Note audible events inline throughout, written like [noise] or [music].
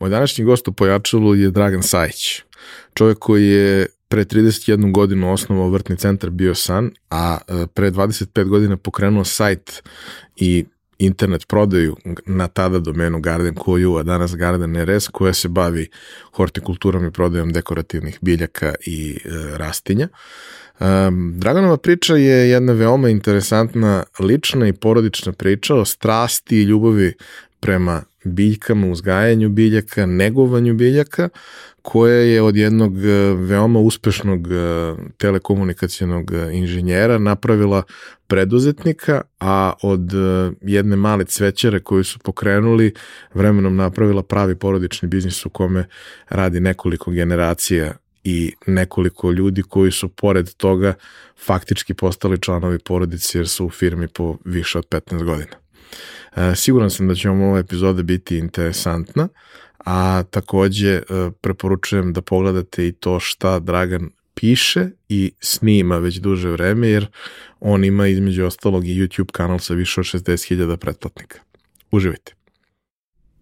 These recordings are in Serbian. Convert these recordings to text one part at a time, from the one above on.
Moj današnji gost u Pojačalu je Dragan Sajić, čovjek koji je pre 31 godinu osnovao vrtni centar Bio San, a e, pre 25 godina pokrenuo sajt i internet prodaju na tada domenu Garden.co.u, a danas Garden RS, koja se bavi hortikulturom i prodajom dekorativnih biljaka i e, rastinja. Um, Draganova priča je jedna veoma interesantna lična i porodična priča o strasti i ljubavi prema biljkama, uzgajanju biljaka, negovanju biljaka, koja je od jednog e, veoma uspešnog e, telekomunikacijenog e, inženjera napravila preduzetnika, a od jedne male cvećare koju su pokrenuli vremenom napravila pravi porodični biznis u kome radi nekoliko generacija i nekoliko ljudi koji su pored toga faktički postali članovi porodice jer su u firmi po više od 15 godina. E, siguran sam da će vam ova epizoda biti interesantna, a takođe e, preporučujem da pogledate i to šta Dragan piše i snima već duže vreme, jer on ima između ostalog i YouTube kanal sa više od 60.000 pretplatnika. Uživajte!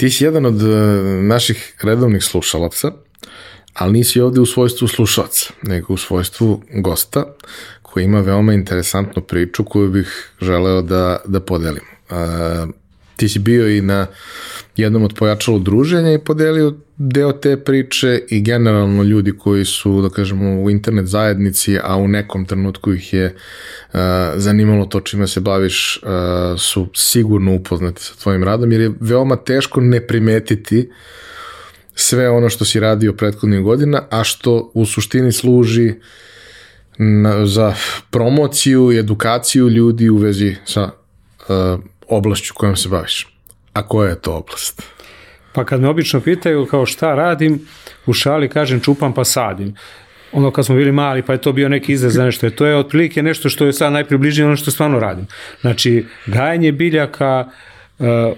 Ti si jedan od e, naših redovnih slušalaca, ali nisi ovde u svojstvu slušalaca, nego u svojstvu gosta koji ima veoma interesantnu priču koju bih želeo da, da podelim. Ti si bio i na jednom od pojačalo druženja i podelio deo te priče i generalno ljudi koji su, da kažemo, u internet zajednici, a u nekom trenutku ih je uh, zanimalo to čime se baviš, uh, su sigurno upoznati sa tvojim radom, jer je veoma teško ne primetiti sve ono što si radio prethodnih godina, a što u suštini služi na, za promociju i edukaciju ljudi u vezi sa uh, oblašću kojom se baviš. A koja je to oblast? Pa kad me obično pitaju kao šta radim, u šali kažem čupam pa sadim. Ono kad smo bili mali pa je to bio neki izraz za nešto. To je otprilike nešto što je sad najpribližnije ono što stvarno radim. Znači, gajanje biljaka, e,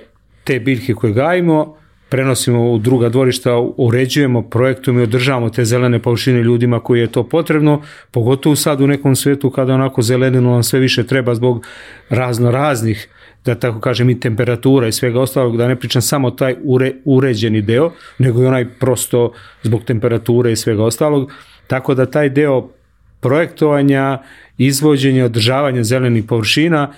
te biljke koje gajimo, prenosimo u druga dvorišta, uređujemo, projektujemo i održavamo te zelene površine ljudima koji je to potrebno, pogotovo sad u nekom svetu kada onako zelenino nam sve više treba zbog razno raznih da tako kažem i temperatura i svega ostalog, da ne pričam samo taj ure, uređeni deo, nego i onaj prosto zbog temperature i svega ostalog, tako da taj deo projektovanja, izvođenja, održavanja zelenih površina,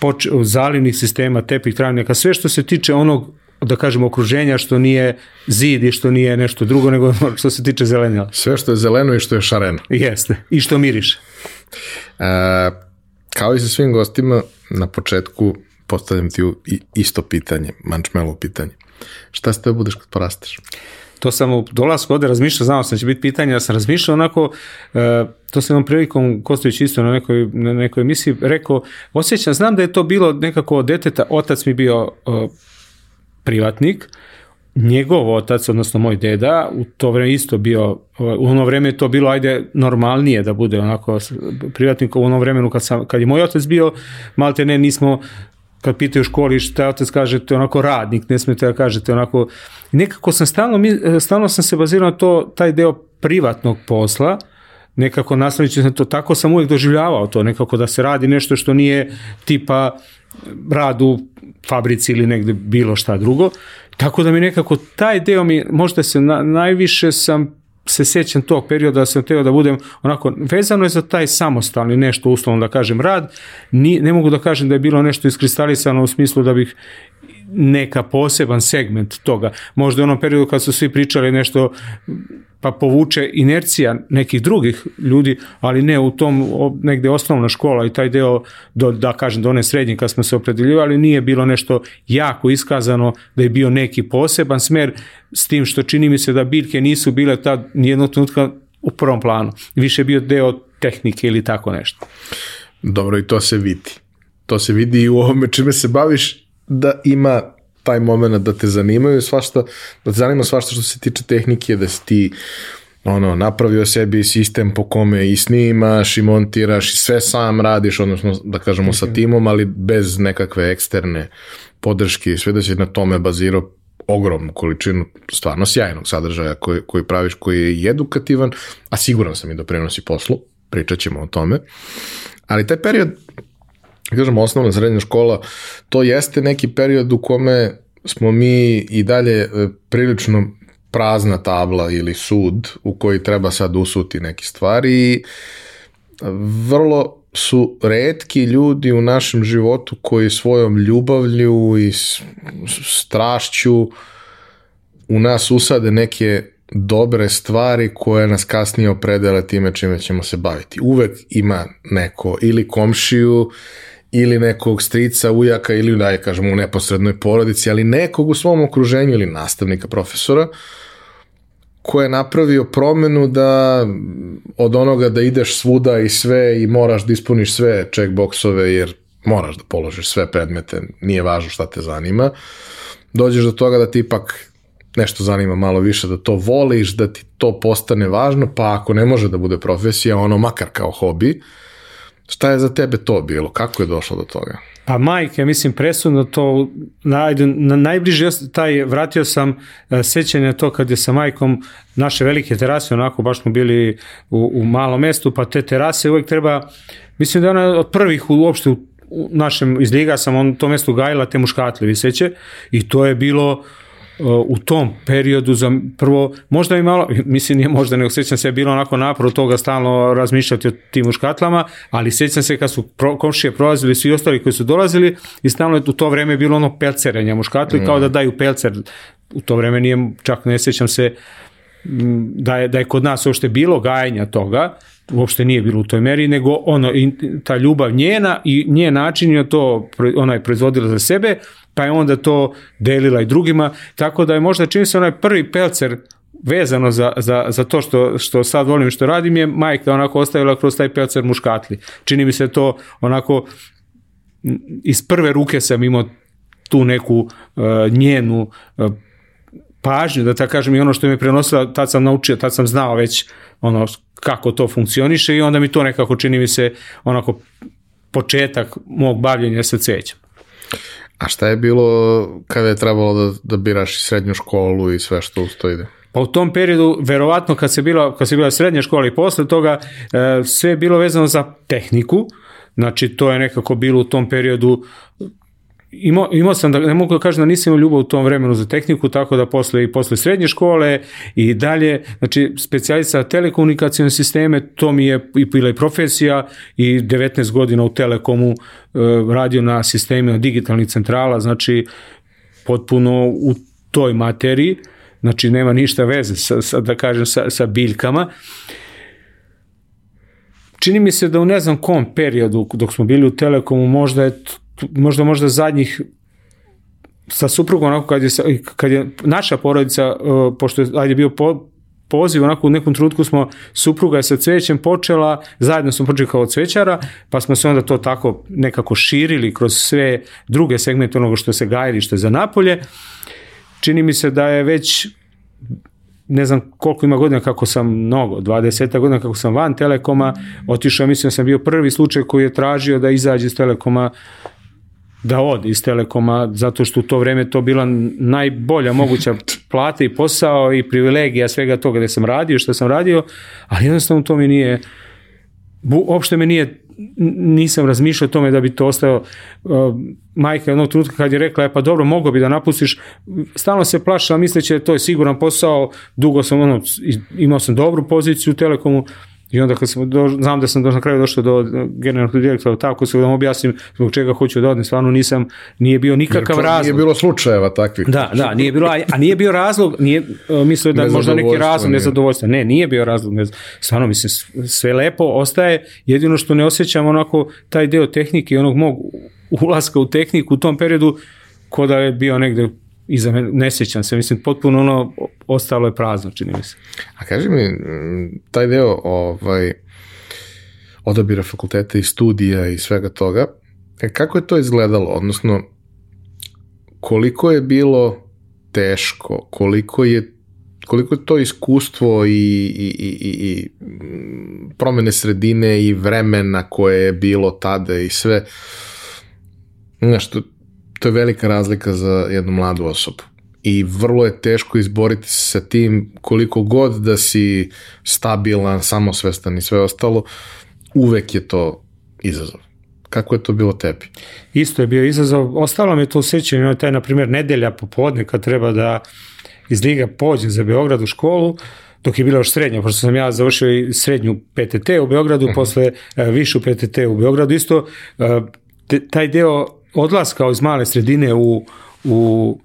poč, zalivnih sistema, tepih, travnjaka, sve što se tiče onog da kažemo okruženja što nije zid i što nije nešto drugo nego [laughs] što se tiče zelenila. Sve što je zeleno i što je šareno. Jeste. I što miriše. E, kao i sa svim gostima, na početku postavljam ti isto pitanje, mančmelo pitanje. Šta se te budeš kad porasteš? To sam u dolasku ovde razmišljao, znao sam da će biti pitanje, ja sam razmišljao onako, e, to sam vam prilikom Kostović isto na nekoj, na nekoj emisiji rekao, osjećam, znam da je to bilo nekako od deteta, otac mi bio e, privatnik, njegov otac, odnosno moj deda, u to vreme isto bio, u ono vreme je to bilo, ajde, normalnije da bude onako privatnik, u ono vremenu kad, sam, kad je moj otac bio, malte ne, nismo kad pitaju u školi šta otac kažete onako radnik, ne smete da kažete onako, nekako sam stalno, stalno sam se bazirao na to, taj deo privatnog posla, nekako nastavnići sam to, tako sam uvijek doživljavao to, nekako da se radi nešto što nije tipa rad u fabrici ili negde bilo šta drugo. Tako da mi nekako taj deo mi, možda se na, najviše sam se sećam tog perioda da sam teo da budem onako, vezano je za taj samostalni nešto uslovno da kažem rad, ni, ne mogu da kažem da je bilo nešto iskristalisano u smislu da bih neka poseban segment toga. Možda u onom periodu kad su svi pričali nešto pa povuče inercija nekih drugih ljudi, ali ne u tom negde osnovna škola i taj deo do, da kažem do one srednje kad smo se opredeljivali nije bilo nešto jako iskazano da je bio neki poseban smer s tim što čini mi se da biljke nisu bile tad nijednog trenutka u prvom planu. Više bio deo tehnike ili tako nešto. Dobro i to se vidi. To se vidi i u ovome čime se baviš da ima taj moment da te zanimaju svašta, da te zanima svašta što se tiče tehnike, da si ti ono, napravio sebi sistem po kome i snimaš i montiraš i sve sam radiš, odnosno da kažemo sa timom, ali bez nekakve eksterne podrške, sve da si na tome bazirao ogromnu količinu stvarno sjajnog sadržaja koji, koji praviš, koji je i edukativan, a siguran sam i da prenosi poslu, pričat ćemo o tome. Ali taj period kažem, osnovna srednja škola, to jeste neki period u kome smo mi i dalje e, prilično prazna tabla ili sud u koji treba sad usuti neke stvari i vrlo su redki ljudi u našem životu koji svojom ljubavlju i strašću u nas usade neke dobre stvari koje nas kasnije opredele time čime ćemo se baviti. Uvek ima neko ili komšiju ili nekog strica, ujaka ili da je kažemo u neposrednoj porodici, ali nekog u svom okruženju ili nastavnika, profesora, ko je napravio promenu da od onoga da ideš svuda i sve i moraš da ispuniš sve checkboxove jer moraš da položiš sve predmete, nije važno šta te zanima, dođeš do toga da ti ipak nešto zanima malo više, da to voliš, da ti to postane važno, pa ako ne može da bude profesija, ono makar kao hobi, Šta je za tebe to bilo? Kako je došlo do toga? Pa majke, mislim, presudno to, na, na najbliži, taj, vratio sam uh, sećanje to kad je sa majkom naše velike terase, onako baš smo bili u, u malom mestu, pa te terase uvek treba, mislim da je ona od prvih uopšte u, u našem, iz Liga sam on to mesto gajila te muškatle viseće i to je bilo uh, u tom periodu za prvo, možda i malo, mislim nije možda, nego sećam se bilo onako napro toga stalno razmišljati o tim muškatlama, ali sećam se kad su pro, komšije prolazili svi ostali koji su dolazili i stalno je u to vreme bilo ono pelcerenja muškatli, mm. kao da daju pelcer, u to vreme nije, čak ne sećam se da je, da je kod nas uopšte bilo gajenja toga, uopšte nije bilo u toj meri, nego ono, ta ljubav njena i njen način je to, ona je proizvodila za sebe, pa je onda to delila i drugima, tako da je možda čini se onaj prvi pelcer vezano za, za, za to što, što sad volim što radim je majka onako ostavila kroz taj pelcer muškatli. Čini mi se to onako iz prve ruke sam imao tu neku uh, njenu uh, pažnju, da tako kažem, i ono što mi je prenosila, tad sam naučio, tad sam znao već ono kako to funkcioniše i onda mi to nekako čini mi se onako početak mog bavljenja sa cvećem. A šta je bilo kada je trebalo da, da biraš srednju školu i sve što uz to ide? Pa u tom periodu, verovatno kad se bila, kad se bila srednja škola i posle toga, e, sve je bilo vezano za tehniku, znači to je nekako bilo u tom periodu imao, imao sam da ne mogu da kažem da nisam imao ljubav u tom vremenu za tehniku, tako da posle i posle srednje škole i dalje, znači specijalista telekomunikacijone sisteme, to mi je i bila i profesija i 19 godina u Telekomu e, radio na sistemima digitalnih centrala, znači potpuno u toj materiji, znači nema ništa veze sa, sa da kažem sa, sa biljkama. Čini mi se da u ne znam kom periodu dok smo bili u Telekomu možda je možda možda zadnjih sa suprugom onako kad je, kad je naša porodica, uh, pošto je ajde bio po, poziv, onako u nekom trutku smo, supruga je sa cvećem počela, zajedno smo počeli kao cvećara, pa smo se onda to tako nekako širili kroz sve druge segmente onoga što se gajili, što je za napolje. Čini mi se da je već ne znam koliko ima godina kako sam mnogo, 20 godina kako sam van Telekoma, otišao, mislim da sam bio prvi slučaj koji je tražio da izađe iz Telekoma da ode iz Telekoma, zato što u to vreme to bila najbolja moguća plata i posao i privilegija svega toga gde sam radio, što sam radio, ali jednostavno to mi nije, uopšte me nije nisam razmišljao o tome da bi to ostao uh, majka jednog trenutka kad je rekla, e pa dobro, mogo bi da napustiš, stalno se plašila misleći da to je siguran posao, dugo sam ono, imao sam dobru poziciju u Telekomu, I onda kad sam do, znam da sam do, na kraju došao do generalnog direktora, tako se da vam objasnim zbog čega hoću da odem, stvarno nisam, nije bio nikakav Jer razlog. Nije bilo slučajeva takvih. Da, da, nije bilo, a, a nije bio razlog, nije uh, mislio da možda neki razlog nezadovoljstva. Ne, nije bio razlog, ne, stvarno mislim, sve lepo ostaje, jedino što ne osjećam onako taj deo tehnike i onog mog ulaska u tehniku u tom periodu, ko da je bio negde iza mene, ne sjećam se, mislim, potpuno ono, ostalo je prazno, čini mi se. A kaži mi, taj deo ovaj, odabira fakulteta i studija i svega toga, e, kako je to izgledalo, odnosno, koliko je bilo teško, koliko je koliko je to iskustvo i, i, i, i promene sredine i vremena koje je bilo tada i sve, znaš, to, to je velika razlika za jednu mladu osobu i vrlo je teško izboriti se sa tim koliko god da si stabilan, samosvestan i sve ostalo, uvek je to izazov. Kako je to bilo tebi? Isto je bio izazov. Ostalo mi je to osjećanje, taj, na primjer, nedelja popodne kad treba da iz Liga pođem za Beograd u školu, dok je bila još srednja, pošto sam ja završio i srednju PTT u Beogradu, uh mhm. -huh. posle uh, višu PTT u Beogradu, isto uh, te, taj deo odlaska iz male sredine u, u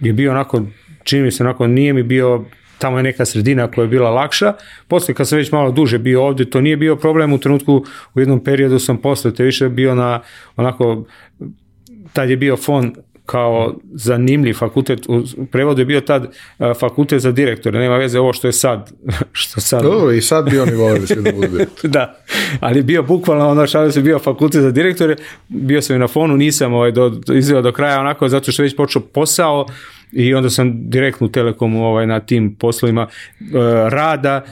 je bio onako, čini mi se onako, nije mi bio tamo je neka sredina koja je bila lakša. Posle kad sam već malo duže bio ovde, to nije bio problem. U trenutku, u jednom periodu sam posle te više bio na onako, tad je bio fon kao zanimljiv fakultet, u prevodu je bio tad fakultet za direktore, nema veze ovo što je sad. [laughs] što sad. Dobro, i sad bi oni volili sve da budu [laughs] Da, ali bio bukvalno ono što se bio fakultet za direktore, bio sam i na fonu, nisam ovaj, do, izveo do kraja onako, zato što je već počeo posao i onda sam direktno u Telekomu ovaj, na tim poslovima uh, rada,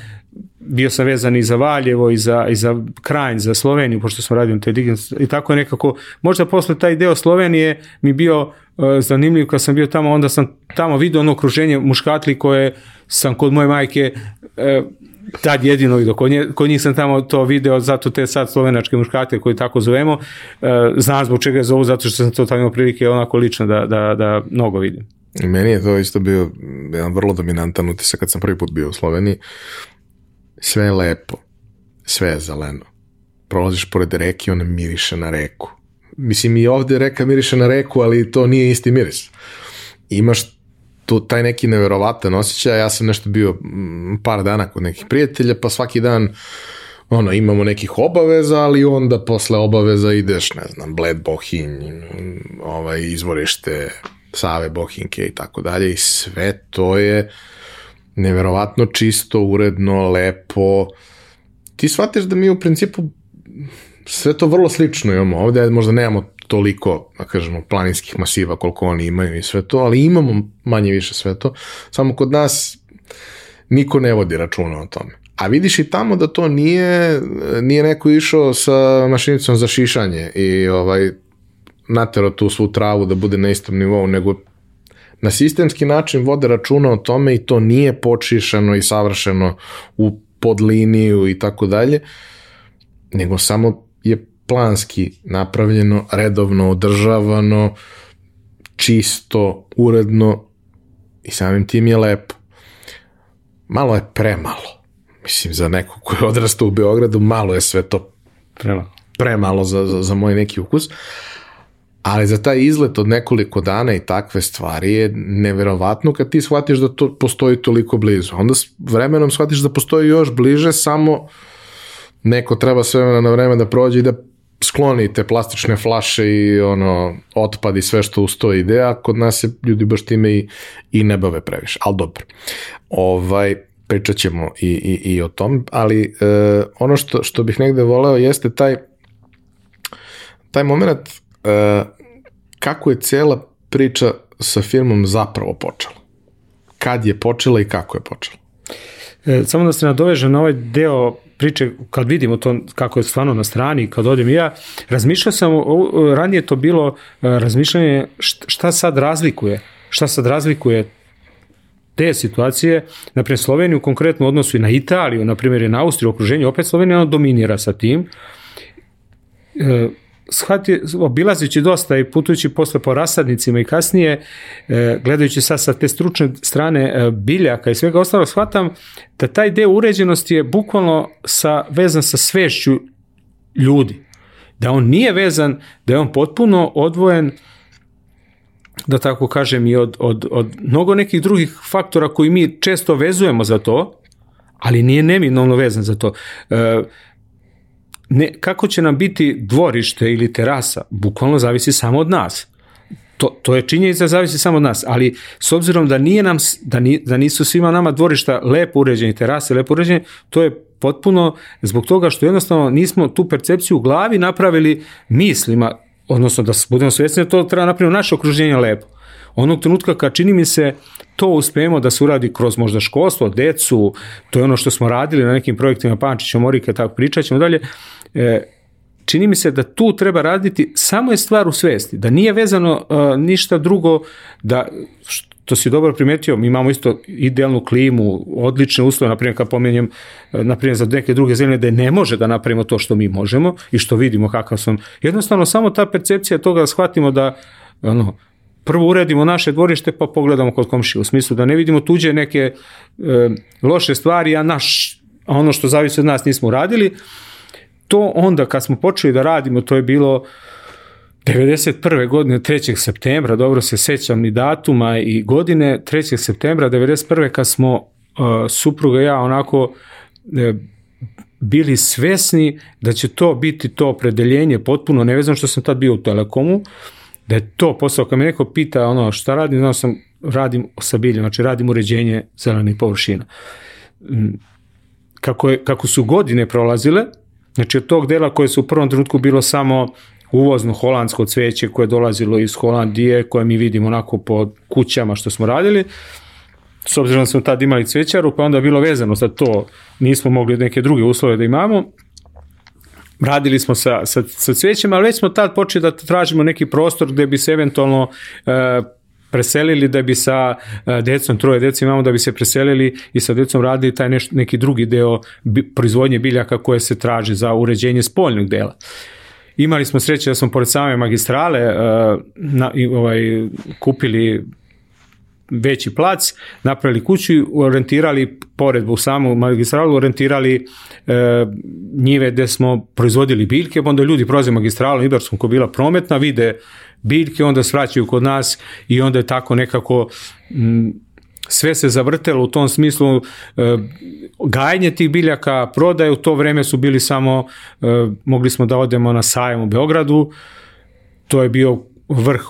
bio sam vezan i za Valjevo i za, i za Kranj, za Sloveniju, pošto sam radio te Digens, i tako je nekako, možda posle taj deo Slovenije mi bio uh, zanimljiv kad sam bio tamo, onda sam tamo vidio ono okruženje muškatli koje sam kod moje majke uh, tad jedino vidio, kod, nje, kod njih sam tamo to video, zato te sad slovenačke muškate koje tako zovemo, uh, znam zbog čega je zovu, zato što sam to tamo imao prilike onako lično da, da, da mnogo vidim. I meni je to isto bio jedan vrlo dominantan utisak kad sam prvi put bio u Sloveniji sve je lepo, sve je zeleno. Prolaziš pored reke, ona miriše na reku. Mislim, i ovde reka miriše na reku, ali to nije isti miris. Imaš tu, taj neki neverovatan osjećaj, ja sam nešto bio mm, par dana kod nekih prijatelja, pa svaki dan ono, imamo nekih obaveza, ali onda posle obaveza ideš, ne znam, Bled Bohinj, ovaj, izvorište Save Bohinke i tako dalje i sve to je neverovatno čisto, uredno, lepo. Ti shvatiš da mi u principu sve to vrlo slično imamo ovde, možda nemamo toliko, da kažemo, planinskih masiva koliko oni imaju i sve to, ali imamo manje više sve to, samo kod nas niko ne vodi računa o tome. A vidiš i tamo da to nije, nije neko išao sa mašinicom za šišanje i ovaj, natero tu svu travu da bude na istom nivou, nego na sistemski način vode računa o tome i to nije počišano i savršeno u podliniju i tako dalje, nego samo je planski napravljeno, redovno održavano, čisto, uredno i samim tim je lepo. Malo je premalo. Mislim, za neko ko je odrastao u Beogradu, malo je sve to premalo, premalo za, za, za moj neki ukus. Ali za taj izlet od nekoliko dana i takve stvari je neverovatno kad ti shvatiš da to postoji toliko blizu. Onda vremenom shvatiš da postoji još bliže, samo neko treba sve na vreme da prođe i da skloni te plastične flaše i ono otpad i sve što uz to ide, a kod nas se ljudi baš time i, i ne bave previše. Ali dobro. Ovaj, pričat ćemo i, i, i o tom, ali e, ono što, što bih negde voleo jeste taj taj moment e, kako je cela priča sa firmom zapravo počela? Kad je počela i kako je počela? E, samo da se nadoveže na ovaj deo priče, kad vidimo to kako je stvarno na strani, kad odem ja, razmišljao sam, ranije to bilo e, razmišljanje šta sad razlikuje, šta sad razlikuje te situacije, naprimjer Sloveniju konkretno odnosu i na Italiju, naprimjer i na Austriju, okruženju, opet Slovenija dominira sa tim, e, shvati, obilazeći dosta i putujući posle po rasadnicima i kasnije, e, gledajući sad sa te stručne strane e, biljaka i svega ostalo, shvatam da taj deo uređenosti je bukvalno sa, vezan sa svešću ljudi. Da on nije vezan, da je on potpuno odvojen da tako kažem i od, od, od mnogo nekih drugih faktora koji mi često vezujemo za to, ali nije neminovno vezan za to. E, ne, kako će nam biti dvorište ili terasa, bukvalno zavisi samo od nas. To, to je činjenica zavisi samo od nas, ali s obzirom da nije nam da, ni, da nisu svima nama dvorišta lepo uređeni, terase lepo uređene, to je potpuno zbog toga što jednostavno nismo tu percepciju u glavi napravili mislima, odnosno da budemo svjesni da to treba napraviti naše okruženje lepo. Onog trenutka kad čini mi se to uspemo da se uradi kroz možda školstvo, decu, to je ono što smo radili na nekim projektima Pančića, Morike, tako pričat ćemo dalje, e, čini mi se da tu treba raditi, samo je stvar u svesti, da nije vezano uh, ništa drugo, da što si dobro primetio, mi imamo isto idealnu klimu, odlične uslove, naprimjer kad pomenjem, naprimjer za neke druge zemlje da ne može da napravimo to što mi možemo i što vidimo kakav sam. Jednostavno samo ta percepcija toga da shvatimo da ono, prvo uredimo naše dvorište pa pogledamo kod komšije, u smislu da ne vidimo tuđe neke e, loše stvari, a naš, a ono što zavisi od nas nismo uradili, to onda kad smo počeli da radimo, to je bilo 91. godine 3. septembra, dobro se sećam ni datuma i godine, 3. septembra 91. kad smo uh, supruga i ja onako uh, bili svesni da će to biti to opredeljenje potpuno nevezano što sam tad bio u Telekomu, da je to posao, kad me neko pita ono šta radim, znao sam radim sa biljem, znači radim uređenje zelenih površina. Mm, kako, je, kako su godine prolazile, Znači od tog dela koje su u prvom trenutku bilo samo uvozno holandsko cveće koje je dolazilo iz Holandije, koje mi vidimo onako po kućama što smo radili, s obzirom da smo tad imali cvećaru, pa onda je bilo vezano za to, nismo mogli neke druge uslove da imamo, radili smo sa, sa, sa cvećima, ali već smo tad počeli da tražimo neki prostor gde bi se eventualno e, preselili da bi sa e, decom, troje dece imamo da bi se preselili i sa decom radili taj neš, neki drugi deo proizvodnje biljaka koje se traži za uređenje spoljnog dela. Imali smo sreće da smo pored same magistrale uh, na, ovaj, kupili veći plac, napravili kuću i orientirali pored u samu magistralu, orientirali e, njive gde smo proizvodili biljke, pa onda ljudi prolaze magistralom Ibarskom koja bila prometna, vide biljke, onda svraćaju kod nas i onda je tako nekako m, sve se zavrtelo u tom smislu e, gajanje tih biljaka, prodaje u to vreme su bili samo e, mogli smo da odemo na sajam u Beogradu. To je bio vrh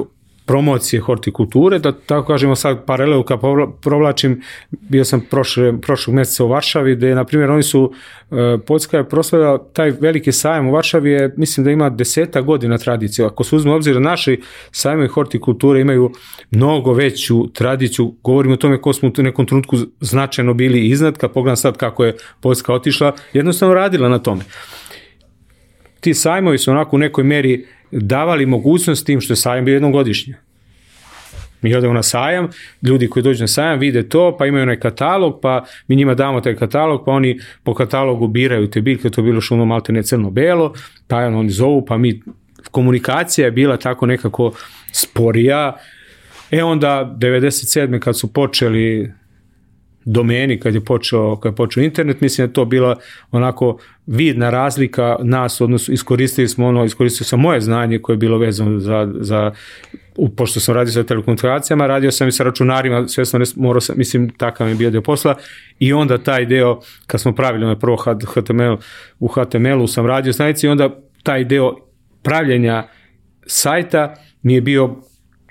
promocije hortikulture, da tako kažemo sad paralelu kad provlačim, bio sam prošle, prošlog meseca u Varšavi, gde, na primjer, oni su, e, Poljska je proslavila taj veliki sajam u Varšavi je, mislim da ima deseta godina tradicije. Ako se uzme obzir naši sajmovi hortikulture imaju mnogo veću tradiciju, govorimo o tome ko smo u nekom trenutku značajno bili iznad, kad pogledam sad kako je Poljska otišla, jednostavno radila na tome. Ti sajmovi su onako u nekoj meri davali mogućnost tim što je sajam bio jednom godišnje. Mi odemo na sajam, ljudi koji dođu na sajam vide to, pa imaju onaj katalog, pa mi njima damo taj katalog, pa oni po katalogu biraju te biljke, to je bilo šuno malte ne crno-belo, pa oni zovu, pa mi, komunikacija je bila tako nekako sporija, e onda 97. kad su počeli domeni kad je počeo, kad je počeo internet, mislim da to bila onako vidna razlika nas, odnosno iskoristili smo ono, iskoristio sam moje znanje koje je bilo vezano za, za pošto sam radio sa telekomunikacijama, radio sam i sa računarima, sve sam morao sam, mislim, takav mi je bio deo posla i onda taj deo, kad smo pravili ono prvo HTML, u HTML-u sam radio stranici i onda taj deo pravljenja sajta mi je bio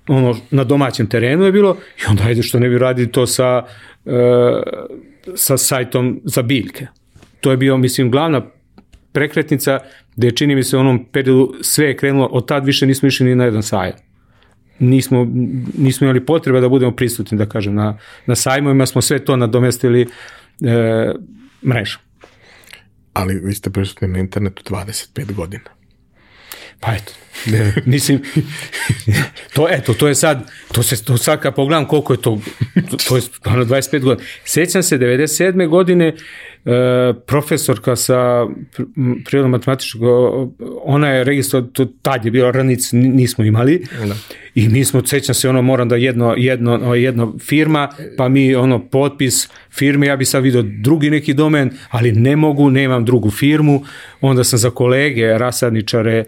ono na domaćem terenu je bilo i onda ajde što ne bi radili to sa sa sajtom za biljke. To je bio mislim glavna prekretnica gde čini mi se u onom periodu sve je krenulo, od tad više nismo išli ni na jedan sajam. Nismo, nismo imali potrebe da budemo prisutni, da kažem, na, na sajmovima smo sve to nadomestili e, mrežom. Ali vi ste prisutni na internetu 25 godina. Pa eto, ne, [laughs] mislim, to, eto, to je sad, to se, to sad kad pogledam koliko je to, to je stvarno 25 godina. Sećam se, 97. godine, profesorka sa prirodno matematičkog, ona je registro, to tad je bilo ranic, nismo imali. Da. I mi smo, sećam se, ono, moram da jedno, jedno, jedno firma, pa mi, ono, potpis firme, ja bi sad vidio drugi neki domen, ali ne mogu, nemam drugu firmu, onda sam za kolege, rasadničare, e,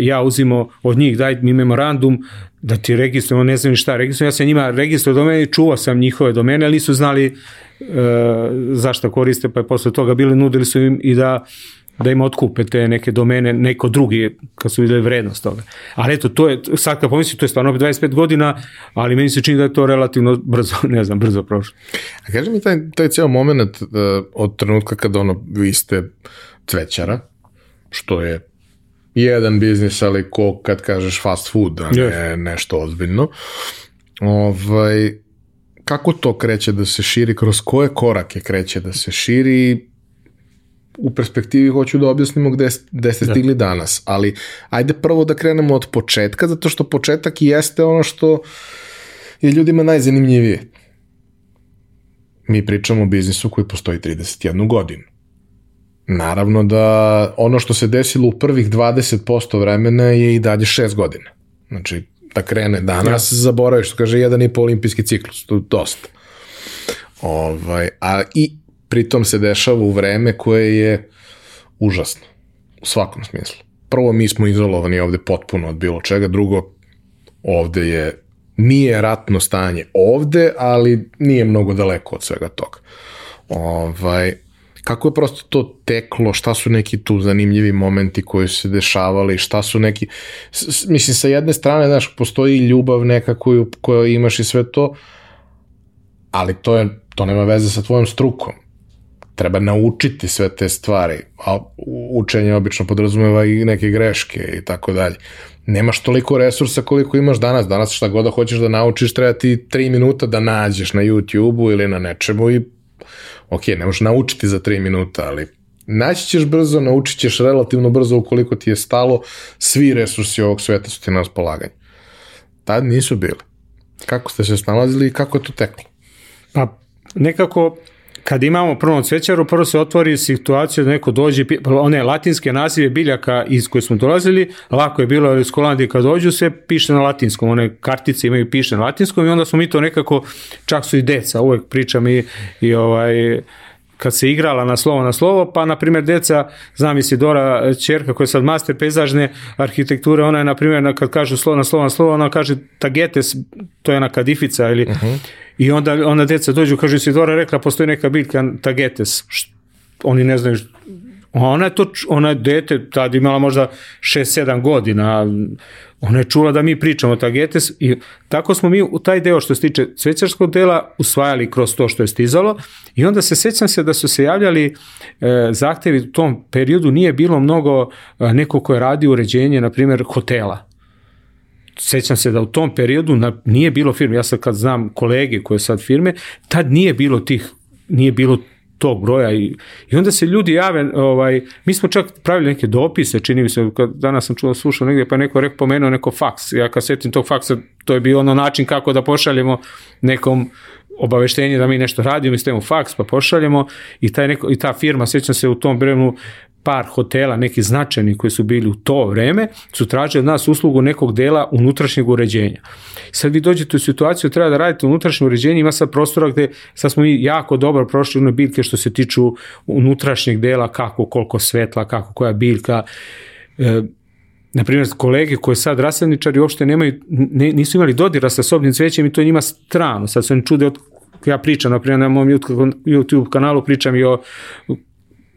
ja uzimo od njih, daj mi memorandum, da ti registrujemo, ne znam šta registrujemo, ja sam njima registruo domene i čuvao sam njihove domene, ali nisu znali e, zašto koriste, pa je posle toga bili nudili su im i da da im otkupe te neke domene, neko drugi, kad su videli vrednost toga. Ali eto, to je, sad kad pomislim, to je stvarno 25 godina, ali meni se čini da je to relativno brzo, [laughs] ne znam, brzo prošlo. A kaži mi taj, taj cijel moment uh, od trenutka kada ono, vi ste cvećara, što je jedan biznis, ali ko kad kažeš fast food, a ne yes. nešto ozbiljno. Ovaj, kako to kreće da se širi, kroz koje korake kreće da se širi, u perspektivi hoću da objasnimo gde, gde ste da. stigli da. danas, ali ajde prvo da krenemo od početka, zato što početak i jeste ono što je ljudima najzanimljivije. Mi pričamo o biznisu koji postoji 31 godinu. Naravno da ono što se desilo u prvih 20% vremena je i dalje 6 godina. Znači, da krene danas, ja. zaboraviš, što kaže, jedan i pol olimpijski ciklus, to je dosta. Ovaj, a i pritom se dešava u vreme koje je užasno, u svakom smislu. Prvo, mi smo izolovani ovde potpuno od bilo čega, drugo, ovde je, nije ratno stanje ovde, ali nije mnogo daleko od svega toga. Ovaj, kako je prosto to teklo, šta su neki tu zanimljivi momenti koji su se dešavali, šta su neki, mislim sa jedne strane, znaš, postoji ljubav neka koju, koju imaš i sve to, ali to je, to nema veze sa tvojom strukom. Treba naučiti sve te stvari, a učenje obično podrazumeva i neke greške i tako dalje. Nemaš toliko resursa koliko imaš danas. Danas šta god da hoćeš da naučiš, treba ti 3 minuta da nađeš na YouTube-u ili na nečemu i ok, ne možeš naučiti za 3 minuta, ali naći ćeš brzo, naučit ćeš relativno brzo ukoliko ti je stalo, svi resursi ovog sveta su ti na raspolaganju. Tad nisu bili. Kako ste se snalazili i kako je to teklo? Pa nekako kad imamo prvo cvećaru, prvo se otvori situacija da neko dođe, one latinske nazive biljaka iz koje smo dolazili, lako je bilo iz Holandije kad dođu se piše na latinskom, one kartice imaju piše na latinskom i onda smo mi to nekako, čak su i deca, uvek pričam i, i ovaj, kad se igrala na slovo na slovo, pa na primjer deca, znam Isidora Čerka koja je sad master pejzažne arhitekture, ona je na primjer kad kažu slovo na slovo na slovo, ona kaže tagetes, to je ona kadifica ili uh mhm. -huh. I onda ona deca dođu, kaže Isidora rekla postoji neka biljka tagetes, oni ne znaju Ona je to, ona je dete, tad imala možda 6-7 godina, ona je čula da mi pričamo tagetes i tako smo mi u taj deo što se tiče cvećarskog dela usvajali kroz to što je stizalo i onda se sećam se da su se javljali e, zahtevi u tom periodu, nije bilo mnogo e, neko ko je radi uređenje, na primjer, hotela sećam se da u tom periodu na, nije bilo firme, ja sad kad znam kolege koje sad firme, tad nije bilo tih nije bilo tog broja i, i onda se ljudi jave, ovaj, mi smo čak pravili neke dopise, čini mi se, kad danas sam čuo, slušao negdje, pa neko rekao, pomenuo neko faks, ja kad setim tog faksa, to je bio ono način kako da pošaljemo nekom obaveštenje da mi nešto radimo, mi faks pa pošaljemo i, taj neko, i ta firma, sećam se u tom vremenu, par hotela, neki značajni koji su bili u to vreme, su tražili od nas uslugu nekog dela unutrašnjeg uređenja. Sad vi dođete u situaciju treba da radite unutrašnje uređenje, ima sad prostora gde sad smo mi jako dobro prošli one biljke što se tiču unutrašnjeg dela, kako, koliko svetla, kako, koja biljka, e, na primjer, kolege koje sad rasadničari uopšte nemaju, ne, nisu imali dodira sa sobnim cvećem i to njima strano. Sad se oni čude od ja pričam, na primjer, na mom YouTube kanalu pričam i o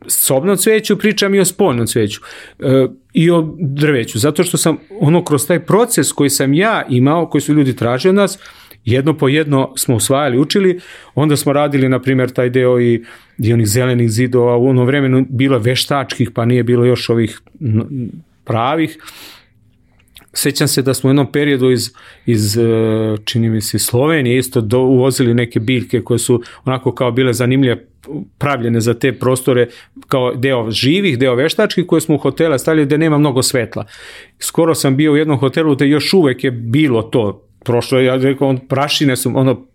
sobnom cveću, pričam i o spoljnom cveću e, i o drveću, zato što sam ono kroz taj proces koji sam ja imao, koji su ljudi tražili od nas, jedno po jedno smo usvajali, učili, onda smo radili, na primjer, taj deo i, i onih zelenih zidova, u ono vremenu bilo veštačkih, pa nije bilo još ovih pravih, Sećam se da smo u jednom periodu iz, iz e, čini mi se, Slovenije isto do, uvozili neke biljke koje su onako kao bile zanimljive pravljene za te prostore kao deo živih, deo veštačkih koje smo u hotela stavili gde nema mnogo svetla. Skoro sam bio u jednom hotelu gde još uvek je bilo to. Prošlo ja rekao, on, prašine su, ono,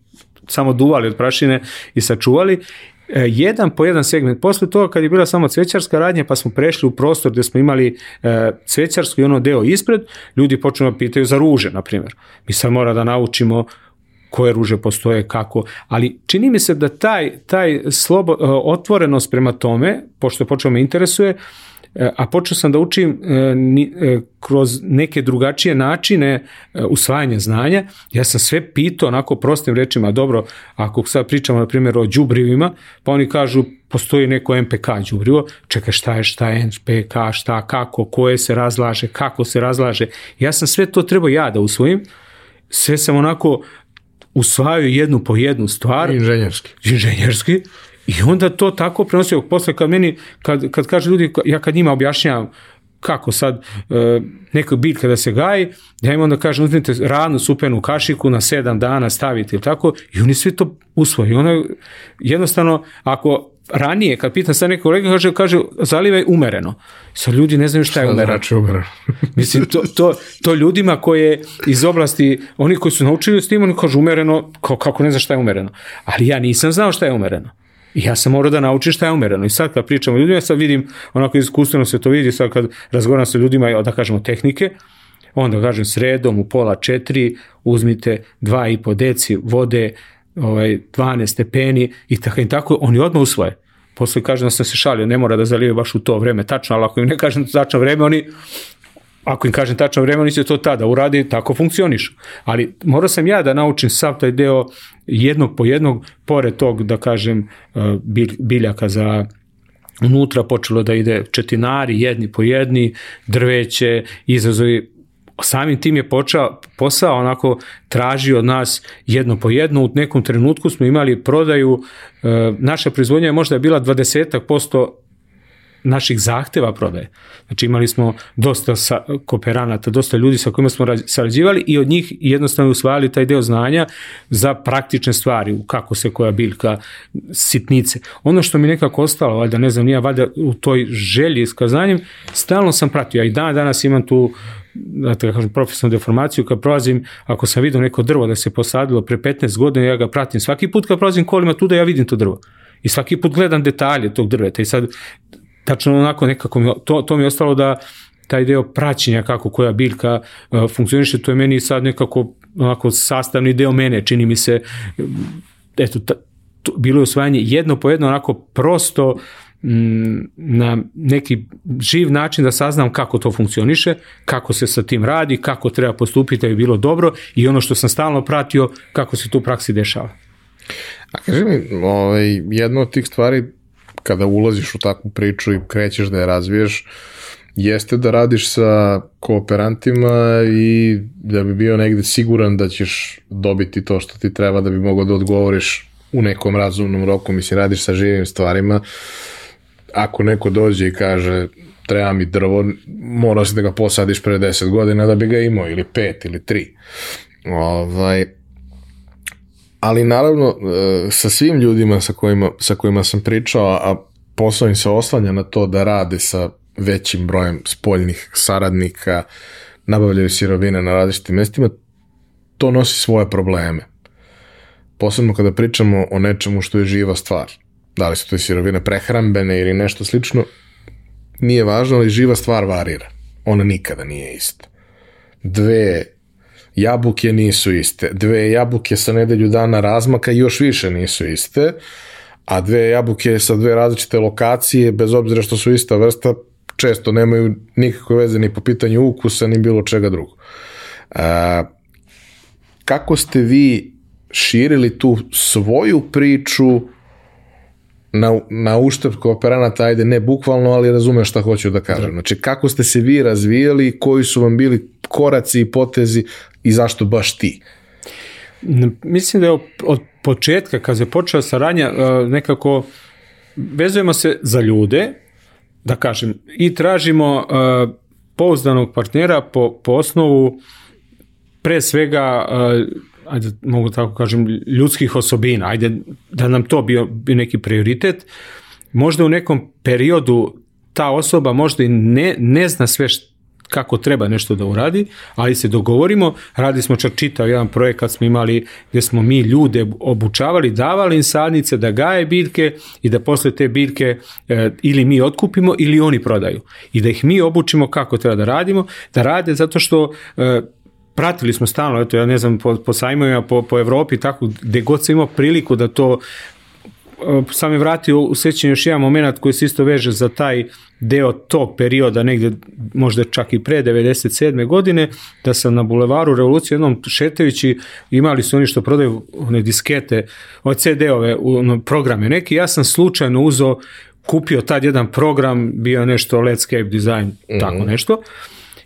samo duvali od prašine i sačuvali jedan po jedan segment. Posle toga kad je bila samo cvećarska radnja pa smo prešli u prostor gde smo imali e, cvećarsku i ono deo ispred, ljudi počnu da pitaju za ruže, na primjer. Mi sad mora da naučimo koje ruže postoje, kako, ali čini mi se da taj, taj slobo, e, otvorenost prema tome, pošto počeo me interesuje, e, a počeo sam da učim e, kroz neke drugačije načine usvajanja znanja, ja sam sve pitao onako prostim rečima, dobro, ako sad pričamo na primjer o đubrivima, pa oni kažu postoji neko MPK đubrivo, čekaj šta je, šta je MPK, šta, kako, koje se razlaže, kako se razlaže. Ja sam sve to trebao ja da usvojim, sve sam onako usvajaju jednu po jednu stvar. Inženjerski. Inženjerski. I onda to tako prenosio. Posle kad meni, kad, kad kaže ljudi, ja kad njima objašnjavam kako sad e, neka biljka da se gaji, ja im onda kažem uzmite radnu supenu kašiku na sedam dana stavite ili tako i oni svi to usvoje. I ono jednostavno, ako ranije, kad pitam sad nekog kolega, kaže, kaže zalivaj umereno. Sad ljudi ne znaju šta je umereno. Znači umereno? [laughs] Mislim, to, to, to ljudima koje iz oblasti, oni koji su naučili s tim, oni kažu umereno, kao, kako ne zna šta je umereno. Ali ja nisam znao šta je umereno. I ja sam morao da naučim šta je umereno. I sad kad pričamo ljudima, ja sad vidim, onako iskustveno se to vidi, sad kad razgovaram sa ljudima, da kažemo tehnike, onda kažem sredom u pola četiri, uzmite dva i po deci vode, ovaj, 12 stepeni i tako i tako, oni odmah usvoje. Posle kažem da sam se šalio, ne mora da zalije baš u to vreme, tačno, ali ako im ne kažem tačno vreme, oni ako im kažem tačno vreme, oni će to tada uradi, tako funkcioniš. Ali morao sam ja da naučim sav taj deo jednog po jednog, pored tog, da kažem, eh, biljaka za unutra počelo da ide četinari, jedni po jedni, drveće, izazovi samim tim je počeo posao onako traži od nas jedno po jedno. U nekom trenutku smo imali prodaju, e, naša proizvodnja je možda bila 20% naših zahteva prodaje. Znači imali smo dosta sa, kooperanata, dosta ljudi sa kojima smo sarađivali i od njih jednostavno usvajali taj deo znanja za praktične stvari, kako se koja biljka, sitnice. Ono što mi nekako ostalo, valjda ne znam, nije valjda u toj želji s kazanjem, stalno sam pratio, a i dan danas imam tu da te kažem, profesionalnu deformaciju, kad prolazim, ako sam vidio neko drvo da se posadilo pre 15 godina, ja ga pratim svaki put kad prolazim kolima tu da ja vidim to drvo. I svaki put gledam detalje tog drveta i sad tačno onako nekako to, to mi je ostalo da taj deo praćenja kako koja biljka uh, funkcioniše, to je meni sad nekako onako sastavni deo mene, čini mi se, eto, ta, to, bilo je osvajanje jedno po jedno onako prosto na neki živ način da saznam kako to funkcioniše, kako se sa tim radi, kako treba postupiti da bi bilo dobro i ono što sam stalno pratio, kako se to u praksi dešava. A kaži mi, ovaj, jedna od tih stvari kada ulaziš u takvu priču i krećeš da je razviješ, jeste da radiš sa kooperantima i da bi bio negde siguran da ćeš dobiti to što ti treba da bi mogao da odgovoriš u nekom razumnom roku, mislim, radiš sa živim stvarima, ako neko dođe i kaže treba mi drvo, mora si da ga posadiš pre 10 godina da bi ga imao, ili 5 ili 3. Ovaj, ali naravno e, sa svim ljudima sa kojima, sa kojima sam pričao, a posao im se oslanja na to da rade sa većim brojem spoljnih saradnika, nabavljaju sirovine na različitim mestima, to nosi svoje probleme. Posebno kada pričamo o nečemu što je živa stvar. Da li su to sirovine prehrambene ili nešto slično, nije važno, ali živa stvar varira. Ona nikada nije ista. Dve jabuke nisu iste. Dve jabuke sa nedelju dana razmaka još više nisu iste, a dve jabuke sa dve različite lokacije, bez obzira što su ista vrsta, često nemaju nikakve veze ni po pitanju ukusa, ni bilo čega drugo. A, kako ste vi širili tu svoju priču na, na uštrb kooperanata, ajde ne bukvalno, ali razumeš šta hoću da kažem. Da. Znači, kako ste se vi razvijali, koji su vam bili koraci i potezi i zašto baš ti? Mislim da je od početka, kad se počela saradnja, e, nekako vezujemo se za ljude, da kažem, i tražimo e, pouzdanog partnera po, po osnovu pre svega e, ajde mogu tako kažem, ljudskih osobina, ajde da nam to bio, bio neki prioritet, možda u nekom periodu ta osoba možda i ne, ne zna sve kako treba nešto da uradi, ali se dogovorimo, radili smo čak čitav jedan projekat smo imali gdje smo mi ljude obučavali, davali im sadnice da gaje biljke i da posle te biljke e, ili mi otkupimo ili oni prodaju. I da ih mi obučimo kako treba da radimo, da rade zato što e, pratili smo stalno, eto ja ne znam, po, po sajmovima, po, po Evropi, tako, gde god sam imao priliku da to sam je vratio u sećanju još jedan moment koji se isto veže za taj deo tog perioda, negde možda čak i pre 97. godine, da sam na bulevaru Revolucije jednom šetajući, imali su oni što prodaju one diskete, ove CD-ove, ono, programe neki, ja sam slučajno uzeo, kupio tad jedan program, bio nešto Letscape Design, mm -hmm. tako nešto,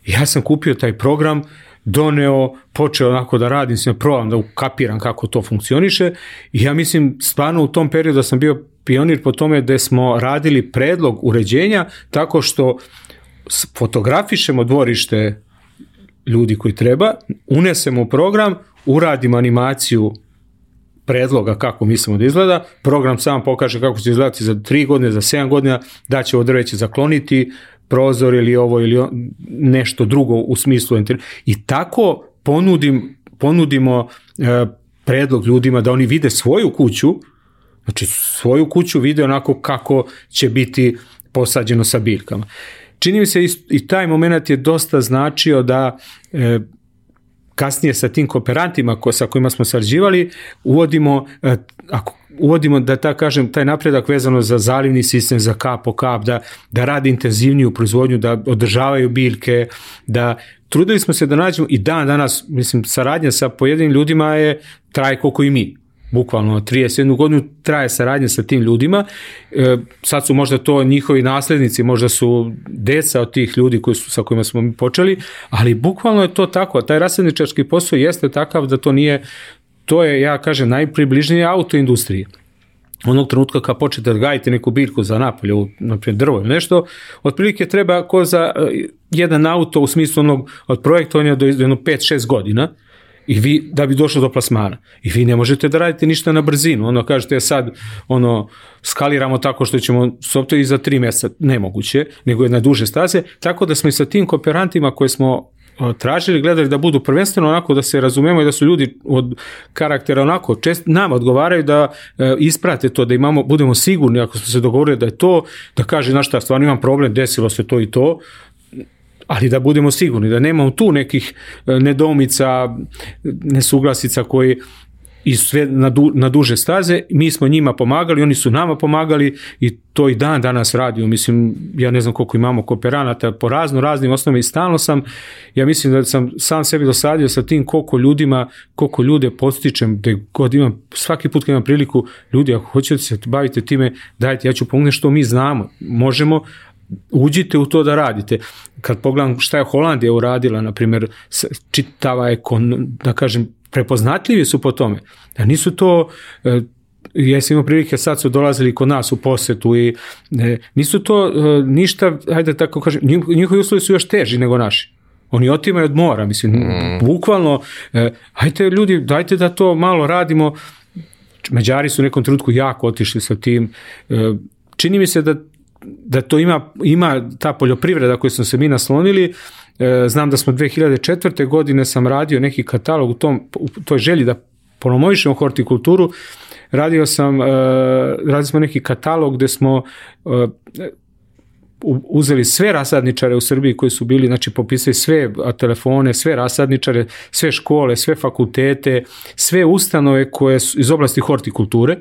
ja sam kupio taj program, doneo, počeo onako da radim, se probam da ukapiram kako to funkcioniše. I ja mislim stvarno u tom periodu da sam bio pionir po tome da smo radili predlog uređenja tako što fotografišemo dvorište ljudi koji treba, unesemo u program, uradimo animaciju predloga kako mislimo da izgleda, program sam pokaže kako će izgledati za 3 godine, za 7 godina, da će ovo drveće zakloniti, prozor ili ovo ili nešto drugo u smislu i tako ponudim, ponudimo e, predlog ljudima da oni vide svoju kuću, znači svoju kuću vide onako kako će biti posađeno sa biljkama. Čini mi se i, i taj moment je dosta značio da e, kasnije sa tim kooperantima ko, sa kojima smo sarađivali uvodimo, e, ako uvodimo da ta kažem taj napredak vezano za zalivni sistem za kap po kap da da rade intenzivniju proizvodnju da održavaju biljke da trudili smo se da nađemo i dan danas mislim saradnja sa pojedinim ljudima je traje koliko i mi bukvalno 31 godinu traje saradnja sa tim ljudima. E, sad su možda to njihovi naslednici, možda su deca od tih ljudi koji su, sa kojima smo mi počeli, ali bukvalno je to tako. Taj rasadničarski posao jeste takav da to nije to je, ja kažem, najpribližnije autoindustriji. Onog trenutka kad počnete da gajite neku biljku za napolje, naprimjer drvo ili nešto, otprilike treba ko za uh, jedan auto u smislu onog od projektovanja do jedno 5-6 godina, i vi da bi došlo do plasmana. I vi ne možete da radite ništa na brzinu. Ono kažete sad ono skaliramo tako što ćemo software i za 3 meseca nemoguće nego je na duže staze. Tako da smo i sa tim kooperantima koje smo tražili, gledali da budu prvenstveno onako da se razumemo i da su ljudi od karaktera onako čest nam odgovaraju da e, isprate to, da imamo, budemo sigurni ako smo se dogovorili da je to, da kaže na šta, stvarno imam problem, desilo se to i to, ali da budemo sigurni da nemamo tu nekih nedomica, nesuglasica koji i sve na, du, na duže staze, mi smo njima pomagali, oni su nama pomagali i to i dan danas radio, mislim, ja ne znam koliko imamo kooperanata po razno raznim osnovima i stalno sam, ja mislim da sam sam sebi dosadio sa tim koliko ljudima, koliko ljude postičem, da god imam, svaki put kad imam priliku, ljudi, ako hoćete se bavite time, dajte, ja ću pomoći što mi znamo, možemo, uđite u to da radite. Kad pogledam šta je Holandija uradila, na primjer, čitava ekon, da kažem, prepoznatljivi su po tome. Da nisu to e, jesam imao prilike, sad su dolazili kod nas u posetu i e, nisu to e, ništa, hajde tako kažem, njihovi uslovi su još teži nego naši. Oni otimaju od mora, mislim, mm. bukvalno, e, hajde ljudi, dajte da to malo radimo. Međari su u nekom trenutku jako otišli sa tim. E, čini mi se da da to ima, ima ta poljoprivreda koju smo se mi naslonili, znam da smo 2004. godine sam radio neki katalog u, tom, u toj želji da promovišemo hortikulturu, radio sam, e, radili smo neki katalog gde smo e, uzeli sve rasadničare u Srbiji koji su bili, znači popisali sve telefone, sve rasadničare, sve škole, sve fakultete, sve ustanove koje su iz oblasti hortikulture,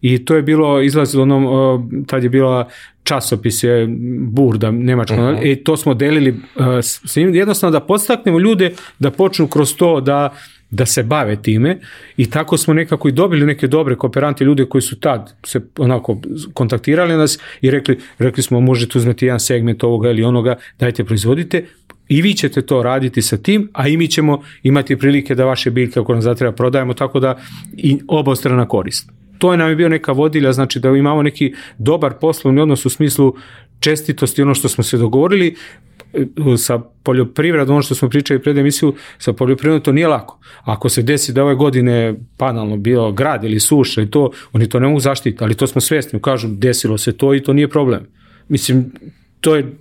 i to je bilo izlazilo onom tad je bila časopis je Burda nemačka uh -huh. i to smo delili s njim. Jednostavno da podstaknemo ljude da počnu kroz to da da se bave time. I tako smo nekako i dobili neke dobre kooperante ljude koji su tad se onako kontaktirali nas i rekli, rekli smo možete uzmeti jedan segment ovoga ili onoga, dajte proizvodite, i vi ćete to raditi sa tim, a i mi ćemo imati prilike da vaše biljke ako nam zatreba prodajemo, tako da i obostrana korist to je nam je bio neka vodilja, znači da imamo neki dobar poslovni odnos u smislu čestitosti, ono što smo se dogovorili, e, sa poljoprivredom, ono što smo pričali pred emisiju, sa poljoprivredom to nije lako. Ako se desi da ove godine panalno bilo grad ili suša i to, oni to ne mogu zaštiti, ali to smo svesni, kažu desilo se to i to nije problem. Mislim, to, je,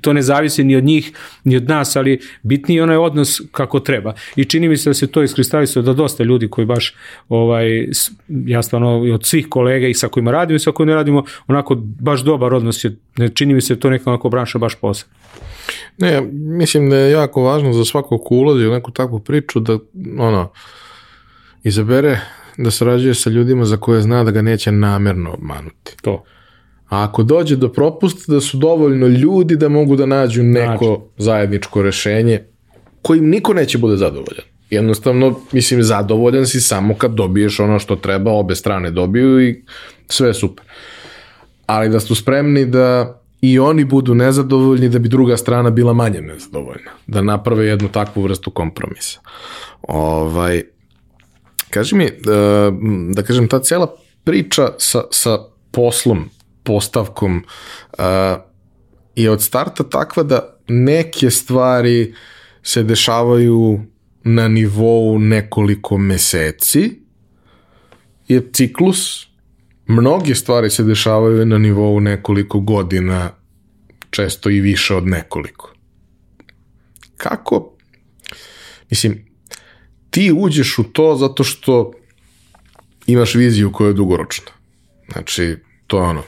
to ne zavisi ni od njih, ni od nas, ali bitniji je onaj odnos kako treba. I čini mi se da se to iskristalisuje da dosta ljudi koji baš, ovaj, ja stvarno od svih kolega i sa kojima radimo i sa kojima ne radimo, onako baš dobar odnos je, ne čini mi se to neka onako branša baš posebno. Ne, mislim da je jako važno za svakog ko ulazi u neku takvu priču da ono, izabere da sarađuje sa ljudima za koje zna da ga neće namerno obmanuti. To. A ako dođe do propusta da su dovoljno ljudi da mogu da nađu neko znači. zajedničko rešenje kojim niko neće bude zadovoljan. Jednostavno, mislim, zadovoljan si samo kad dobiješ ono što treba, obe strane dobiju i sve je super. Ali da su spremni da i oni budu nezadovoljni da bi druga strana bila manje nezadovoljna. Da naprave jednu takvu vrstu kompromisa. Ovaj, kaži mi, da, da kažem, ta cijela priča sa, sa poslom postavkom uh, je od starta takva da neke stvari se dešavaju na nivou nekoliko meseci, je ciklus, mnoge stvari se dešavaju na nivou nekoliko godina, često i više od nekoliko. Kako? Mislim, ti uđeš u to zato što imaš viziju koja je dugoročna. Znači, to je ono,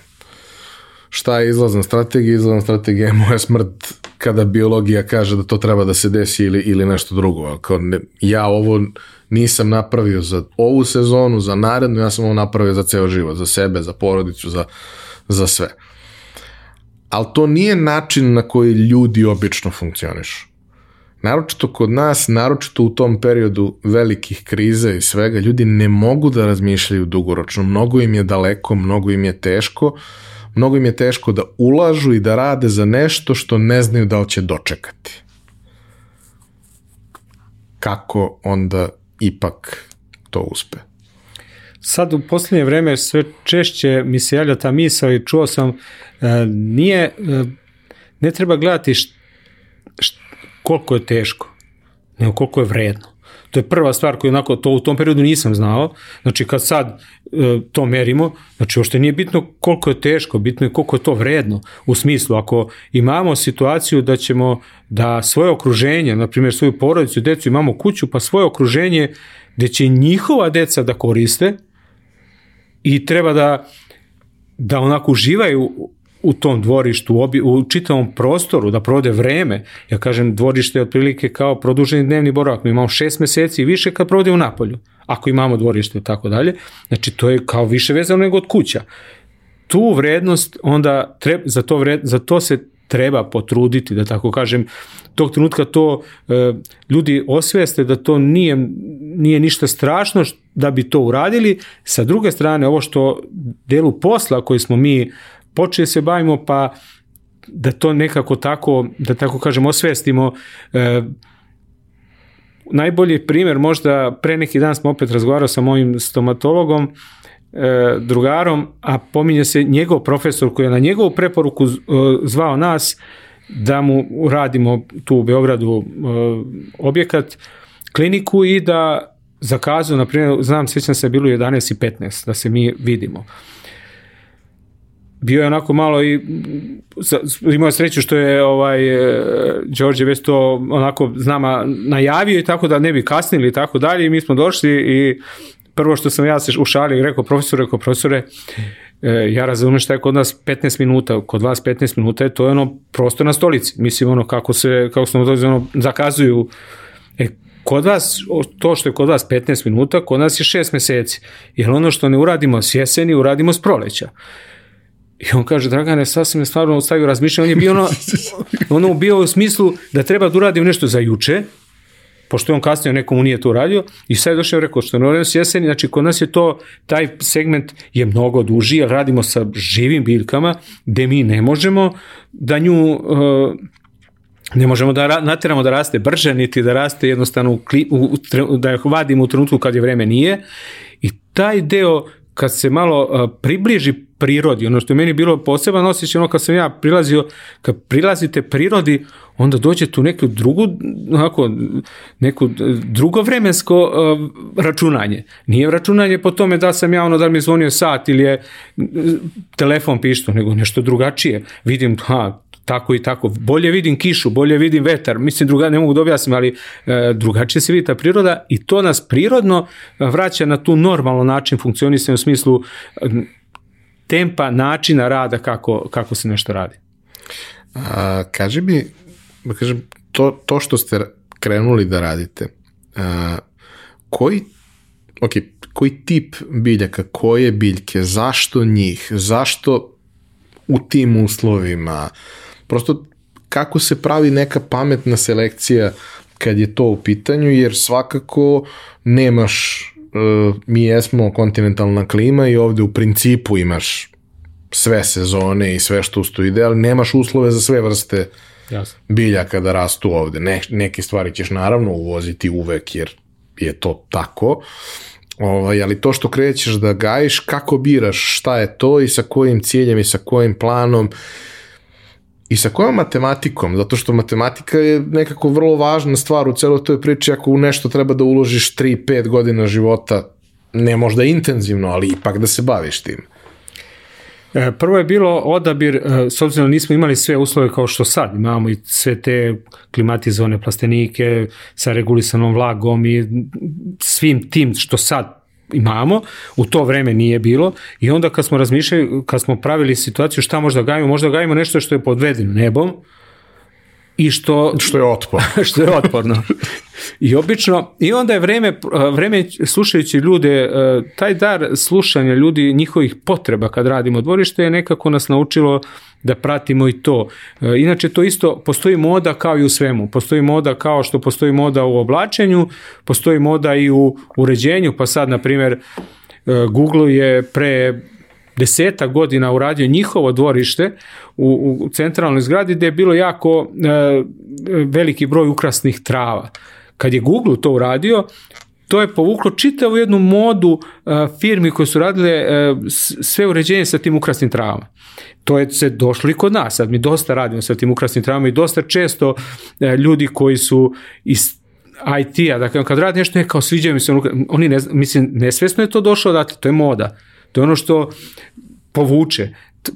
šta je izlazna strategija? Izlazna strategija je moja smrt kada biologija kaže da to treba da se desi ili, ili nešto drugo. Kao ne, ja ovo nisam napravio za ovu sezonu, za narednu, ja sam ovo napravio za ceo život, za sebe, za porodicu, za, za sve. Ali to nije način na koji ljudi obično funkcionišu. Naročito kod nas, naročito u tom periodu velikih kriza i svega, ljudi ne mogu da razmišljaju dugoročno. Mnogo im je daleko, mnogo im je teško, uh, mnogo im je teško da ulažu i da rade za nešto što ne znaju da li će dočekati. Kako onda ipak to uspe? Sad u posljednje vreme sve češće mi se javlja ta misla i čuo sam, e, nije, e, ne treba gledati št, št, koliko je teško, nego koliko je vredno. To je prva stvar koju onako to u tom periodu nisam znao. Znači kad sad e, to merimo, znači uopšte nije bitno koliko je teško, bitno je koliko je to vredno. U smislu ako imamo situaciju da ćemo da svoje okruženje, na primjer svoju porodicu, decu, imamo kuću, pa svoje okruženje gde će njihova deca da koriste i treba da da onako uživaju u tom dvorištu, obi, u čitavom prostoru, da provode vreme. Ja kažem, dvorište je otprilike kao produženi dnevni boravak. Mi imamo šest meseci i više kad provode u napolju, ako imamo dvorište i tako dalje. Znači, to je kao više vezano nego od kuća. Tu vrednost, onda treba, za, to vred, za to se treba potruditi, da tako kažem, tog trenutka to e, ljudi osveste da to nije, nije ništa strašno da bi to uradili. Sa druge strane, ovo što delu posla koji smo mi počeli se bavimo pa da to nekako tako, da tako kažem, osvestimo. E, najbolji primer, možda pre neki dan smo opet razgovarao sa mojim stomatologom, e, drugarom, a pominje se njegov profesor koji je na njegovu preporuku e, zvao nas da mu radimo tu u Beogradu e, objekat, kliniku i da zakazu, na primjer, znam, sjećam se, bilo 11 i 15, da se mi vidimo bio je onako malo i imao sreću što je ovaj e, Đorđe već to onako znama najavio i tako da ne bi kasnili i tako dalje i mi smo došli i prvo što sam ja se u šali rekao profesore, rekao profesore e, ja razumem šta je kod nas 15 minuta, kod vas 15 minuta je to je ono prosto na stolici, mislim ono kako se, kako smo dođe, ono zakazuju e, kod vas, to što je kod vas 15 minuta, kod nas je 6 meseci. Jer ono što ne uradimo s jeseni, uradimo s proleća. I on kaže, Dragane, sasvim je stvarno ostavio razmišljanje. On je bio ono, [laughs] ono bio u smislu da treba da uradim nešto za juče, pošto je on kasnije nekomu nije to uradio, i sad je došao rekao što ne s jeseni, znači kod nas je to, taj segment je mnogo duži, jer radimo sa živim biljkama, gde mi ne možemo da nju uh, ne možemo da nateramo da raste brže, niti da raste jednostavno u, u, da je vadimo u trenutku kad je vreme nije. I taj deo kad se malo uh, približi prirodi, ono što je meni bilo poseban osjećaj, ono kad sam ja prilazio, kad prilazite prirodi, onda dođete u neku drugu, onako, neku drugo vremensko uh, računanje. Nije računanje po tome da sam ja ono da mi zvonio sat ili je telefon pišto, nego nešto drugačije. Vidim, ha, tako i tako. Bolje vidim kišu, bolje vidim vetar, mislim druga, ne mogu da objasnim, ali e, drugačije se vidi ta priroda i to nas prirodno vraća na tu normalno način funkcionisanja u smislu e, tempa, načina rada kako, kako se nešto radi. A, kaži mi, da kažem, to, to što ste krenuli da radite, a, koji, ok, koji tip biljaka, koje biljke, zašto njih, zašto u tim uslovima, prosto kako se pravi neka pametna selekcija kad je to u pitanju, jer svakako nemaš, mi jesmo kontinentalna klima i ovde u principu imaš sve sezone i sve što usto ide, ali nemaš uslove za sve vrste Jasne. biljaka da rastu ovde. Ne, neke stvari ćeš naravno uvoziti uvek jer je to tako, ovaj, ali to što krećeš da gajiš, kako biraš šta je to i sa kojim ciljem i sa kojim planom i sa kojom matematikom, zato što matematika je nekako vrlo važna stvar u celoj toj priči, ako u nešto treba da uložiš 3-5 godina života, ne možda intenzivno, ali ipak da se baviš tim. E, prvo je bilo odabir, e, s obzirom da nismo imali sve uslove kao što sad imamo i sve te klimatizovane plastenike sa regulisanom vlagom i svim tim što sad imamo, u to vreme nije bilo i onda kad smo razmišljali, kad smo pravili situaciju šta možda gajimo, možda gajimo nešto što je podvedeno nebom, i što što je otporno. [laughs] Što je otporno. I obično i onda je vreme vreme slušajući ljude e, taj dar slušanja ljudi njihovih potreba kad radimo dvorište je nekako nas naučilo da pratimo i to. E, inače to isto postoji moda kao i u svemu. Postoji moda kao što postoji moda u oblačenju, postoji moda i u uređenju, pa sad na primjer e, Google je pre deseta godina uradio njihovo dvorište u, u centralnoj zgradi gde je bilo jako e, veliki broj ukrasnih trava. Kad je Google to uradio, to je povuklo čitavu jednu modu uh, firmi koje su radile uh, sve uređenje sa tim ukrasnim travama. To je se došlo i kod nas, sad mi dosta radimo sa tim ukrasnim travama i dosta često uh, ljudi koji su iz IT-a, dakle kad radi nešto je kao sviđaju mi se, oni ne, mislim, nesvesno je to došlo, dakle, to je moda. To je ono što povuče.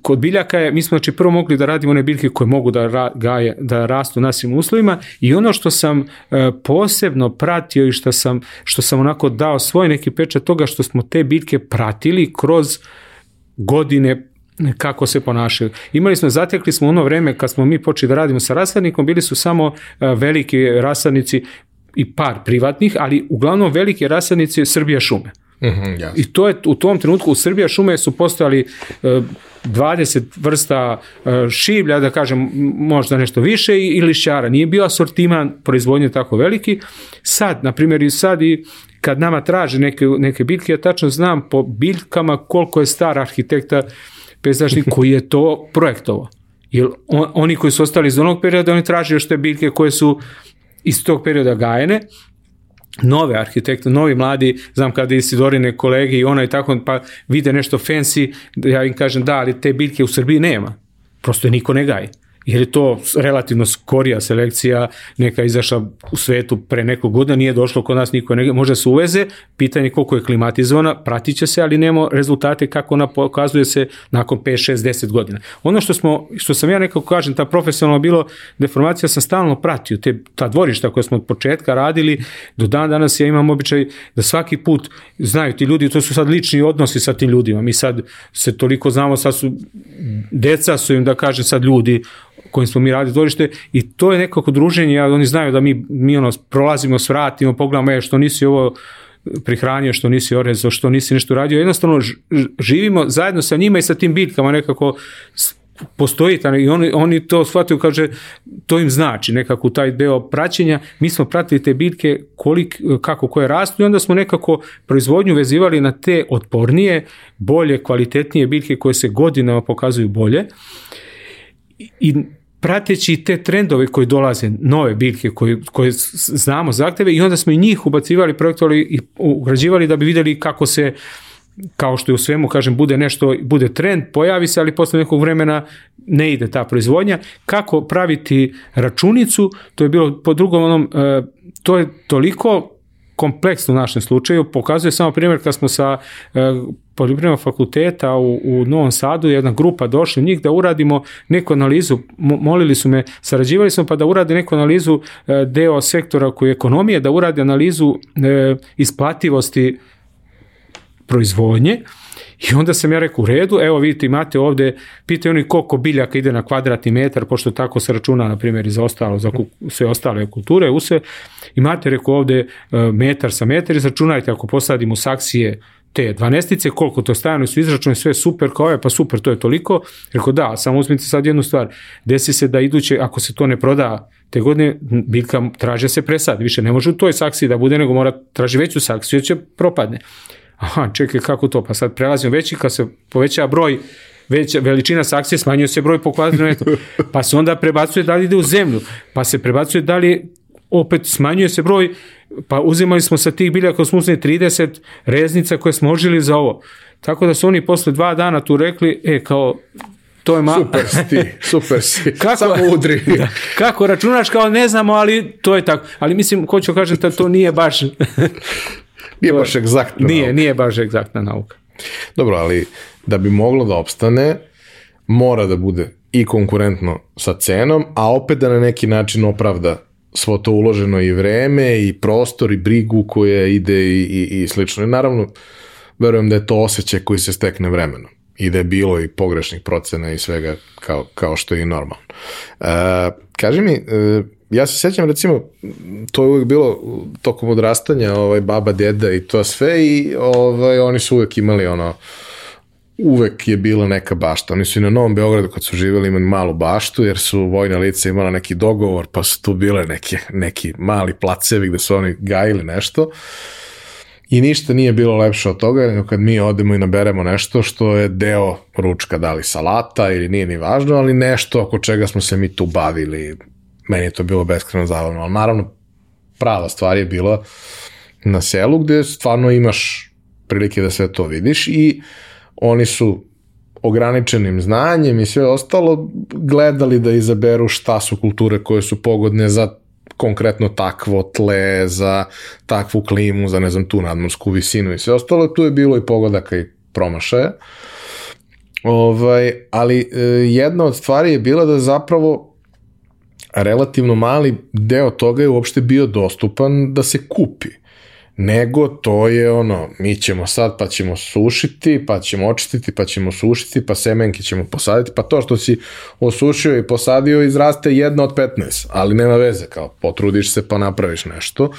Kod biljaka je, mi smo znači prvo mogli da radimo one biljke koje mogu da, ra, gaje, da rastu u nasim uslovima i ono što sam e, posebno pratio i što sam, što sam onako dao svoj neki pečat toga što smo te biljke pratili kroz godine kako se ponašaju. Imali smo, zatekli smo ono vreme kad smo mi počeli da radimo sa rasadnikom, bili su samo e, veliki rasadnici i par privatnih, ali uglavnom velike rasadnici Srbija šume. Mm -hmm. I to je u tom trenutku u Srbija šume su postojali uh, 20 vrsta uh, šivlja, da kažem možda nešto više i, i lišćara. Nije bio asortiman proizvodnje tako veliki. Sad, na primjer i sad i kad nama traže neke, neke biljke, ja tačno znam po biljkama koliko je star arhitekta pejzažnik koji je to projektovao. Jer on, oni koji su ostali iz onog perioda, oni traže još te biljke koje su iz tog perioda gajene, nove arhitekte, novi mladi, znam kada Isidorine kolege i ona i tako, pa vide nešto fancy, ja im kažem da, ali te biljke u Srbiji nema. Prosto je niko ne gaji jer je to relativno skorija selekcija, neka izašla u svetu pre nekog godina, nije došlo kod nas niko, ne, može se uveze, pitanje koliko je klimatizovana, pratit će se, ali nema rezultate kako ona pokazuje se nakon 5, 6, 10 godina. Ono što, smo, što sam ja nekako kažem, ta profesionalno bilo deformacija, sam stalno pratio, te, ta dvorišta koje smo od početka radili, do dan danas ja imam običaj da svaki put znaju ti ljudi, to su sad lični odnosi sa tim ljudima, mi sad se toliko znamo, sad su, deca su im da kažem sad ljudi, kojim smo mi radili dvorište i to je nekako druženje, ja, oni znaju da mi, mi ono, prolazimo s vratima, pogledamo, je, što nisi ovo prihranio, što nisi orezao, što nisi nešto radio, jednostavno živimo zajedno sa njima i sa tim biljkama nekako postoji ta, i oni, oni to shvataju, kaže, to im znači nekako taj deo praćenja, mi smo pratili te biljke kolik, kako koje rastu i onda smo nekako proizvodnju vezivali na te otpornije, bolje, kvalitetnije biljke koje se godinama pokazuju bolje. I prateći te trendove koji dolaze, nove biljke koje, koje znamo zahteve i onda smo i njih ubacivali, projektovali i ugrađivali da bi videli kako se kao što je u svemu, kažem, bude nešto, bude trend, pojavi se, ali posle nekog vremena ne ide ta proizvodnja. Kako praviti računicu, to je bilo po drugom onom, e, to je toliko kompleksno u našem slučaju. Pokazuje samo primjer kad smo sa e, poljoprivrednog fakulteta u, u Novom Sadu, jedna grupa došli njih da uradimo neku analizu, molili su me, sarađivali smo pa da urade neku analizu e, deo sektora koji je ekonomije, da urade analizu e, isplativosti proizvodnje I onda sam ja rekao u redu, evo vidite imate ovde, pitaju oni koliko biljaka ide na kvadratni metar, pošto tako se računa, na primjer, i za ostalo, za sve ostale kulture, use, imate, rekao ovde, e, metar sa metar i začunajte ako posadimo saksije te dvanestice, koliko to stajano su izračune, sve super, kao je, pa super, to je toliko. Rekao, da, samo uzmite sad jednu stvar, desi se da iduće, ako se to ne proda te godine, biljka traže se presad, više ne može u toj saksiji da bude, nego mora traži veću saksiju, će propadne aha, čekaj, kako to, pa sad prelazimo veći, kad se poveća broj veća veličina saksije, smanjuje se broj po kvadratnom metru, pa se onda prebacuje da li ide u zemlju, pa se prebacuje da li opet smanjuje se broj, pa uzimali smo sa tih biljaka smo uzeli 30 reznica koje smo ožili za ovo. Tako da su oni posle dva dana tu rekli, e, kao, to je ma... Super si ti, super si, [laughs] kako, samo udri. [laughs] Da, kako računaš, kao ne znamo, ali to je tako. Ali mislim, hoću kažem da to nije baš Nije baš egzaktna Nije, nauka. nije baš egzaktna nauka. Dobro, ali da bi moglo da opstane, mora da bude i konkurentno sa cenom, a opet da na neki način opravda svo to uloženo i vreme i prostor i brigu koja ide i, i, i slično. I naravno, verujem da je to osjećaj koji se stekne vremenom i da je bilo i pogrešnih procena i svega kao, kao što je i normalno. E, kaži mi, e, ja se sećam recimo, to je uvek bilo tokom odrastanja, ovaj, baba, deda i to sve i ovaj, oni su uvek imali ono, uvek je bila neka bašta. Oni su i na Novom Beogradu kad su živjeli imali malu baštu jer su vojna lica imala neki dogovor pa su tu bile neke, neki mali placevi gde su oni gajili nešto. I ništa nije bilo lepše od toga, nego kad mi odemo i naberemo nešto što je deo ručka, da li salata ili nije ni važno, ali nešto oko čega smo se mi tu bavili, meni je to bilo beskreno zabavno, ali naravno prava stvar je bila na selu gde stvarno imaš prilike da sve to vidiš i oni su ograničenim znanjem i sve ostalo gledali da izaberu šta su kulture koje su pogodne za konkretno takvo tle, za takvu klimu, za ne znam tu nadmorsku visinu i sve ostalo, tu je bilo i pogodaka i promašaja. Ovaj, ali e, jedna od stvari je bila da zapravo relativno mali deo toga je uopšte bio dostupan da se kupi nego to je ono, mi ćemo sad pa ćemo sušiti, pa ćemo očistiti, pa ćemo sušiti, pa semenke ćemo posaditi, pa to što si osušio i posadio izraste jedna od 15, ali nema veze, kao potrudiš se pa napraviš nešto.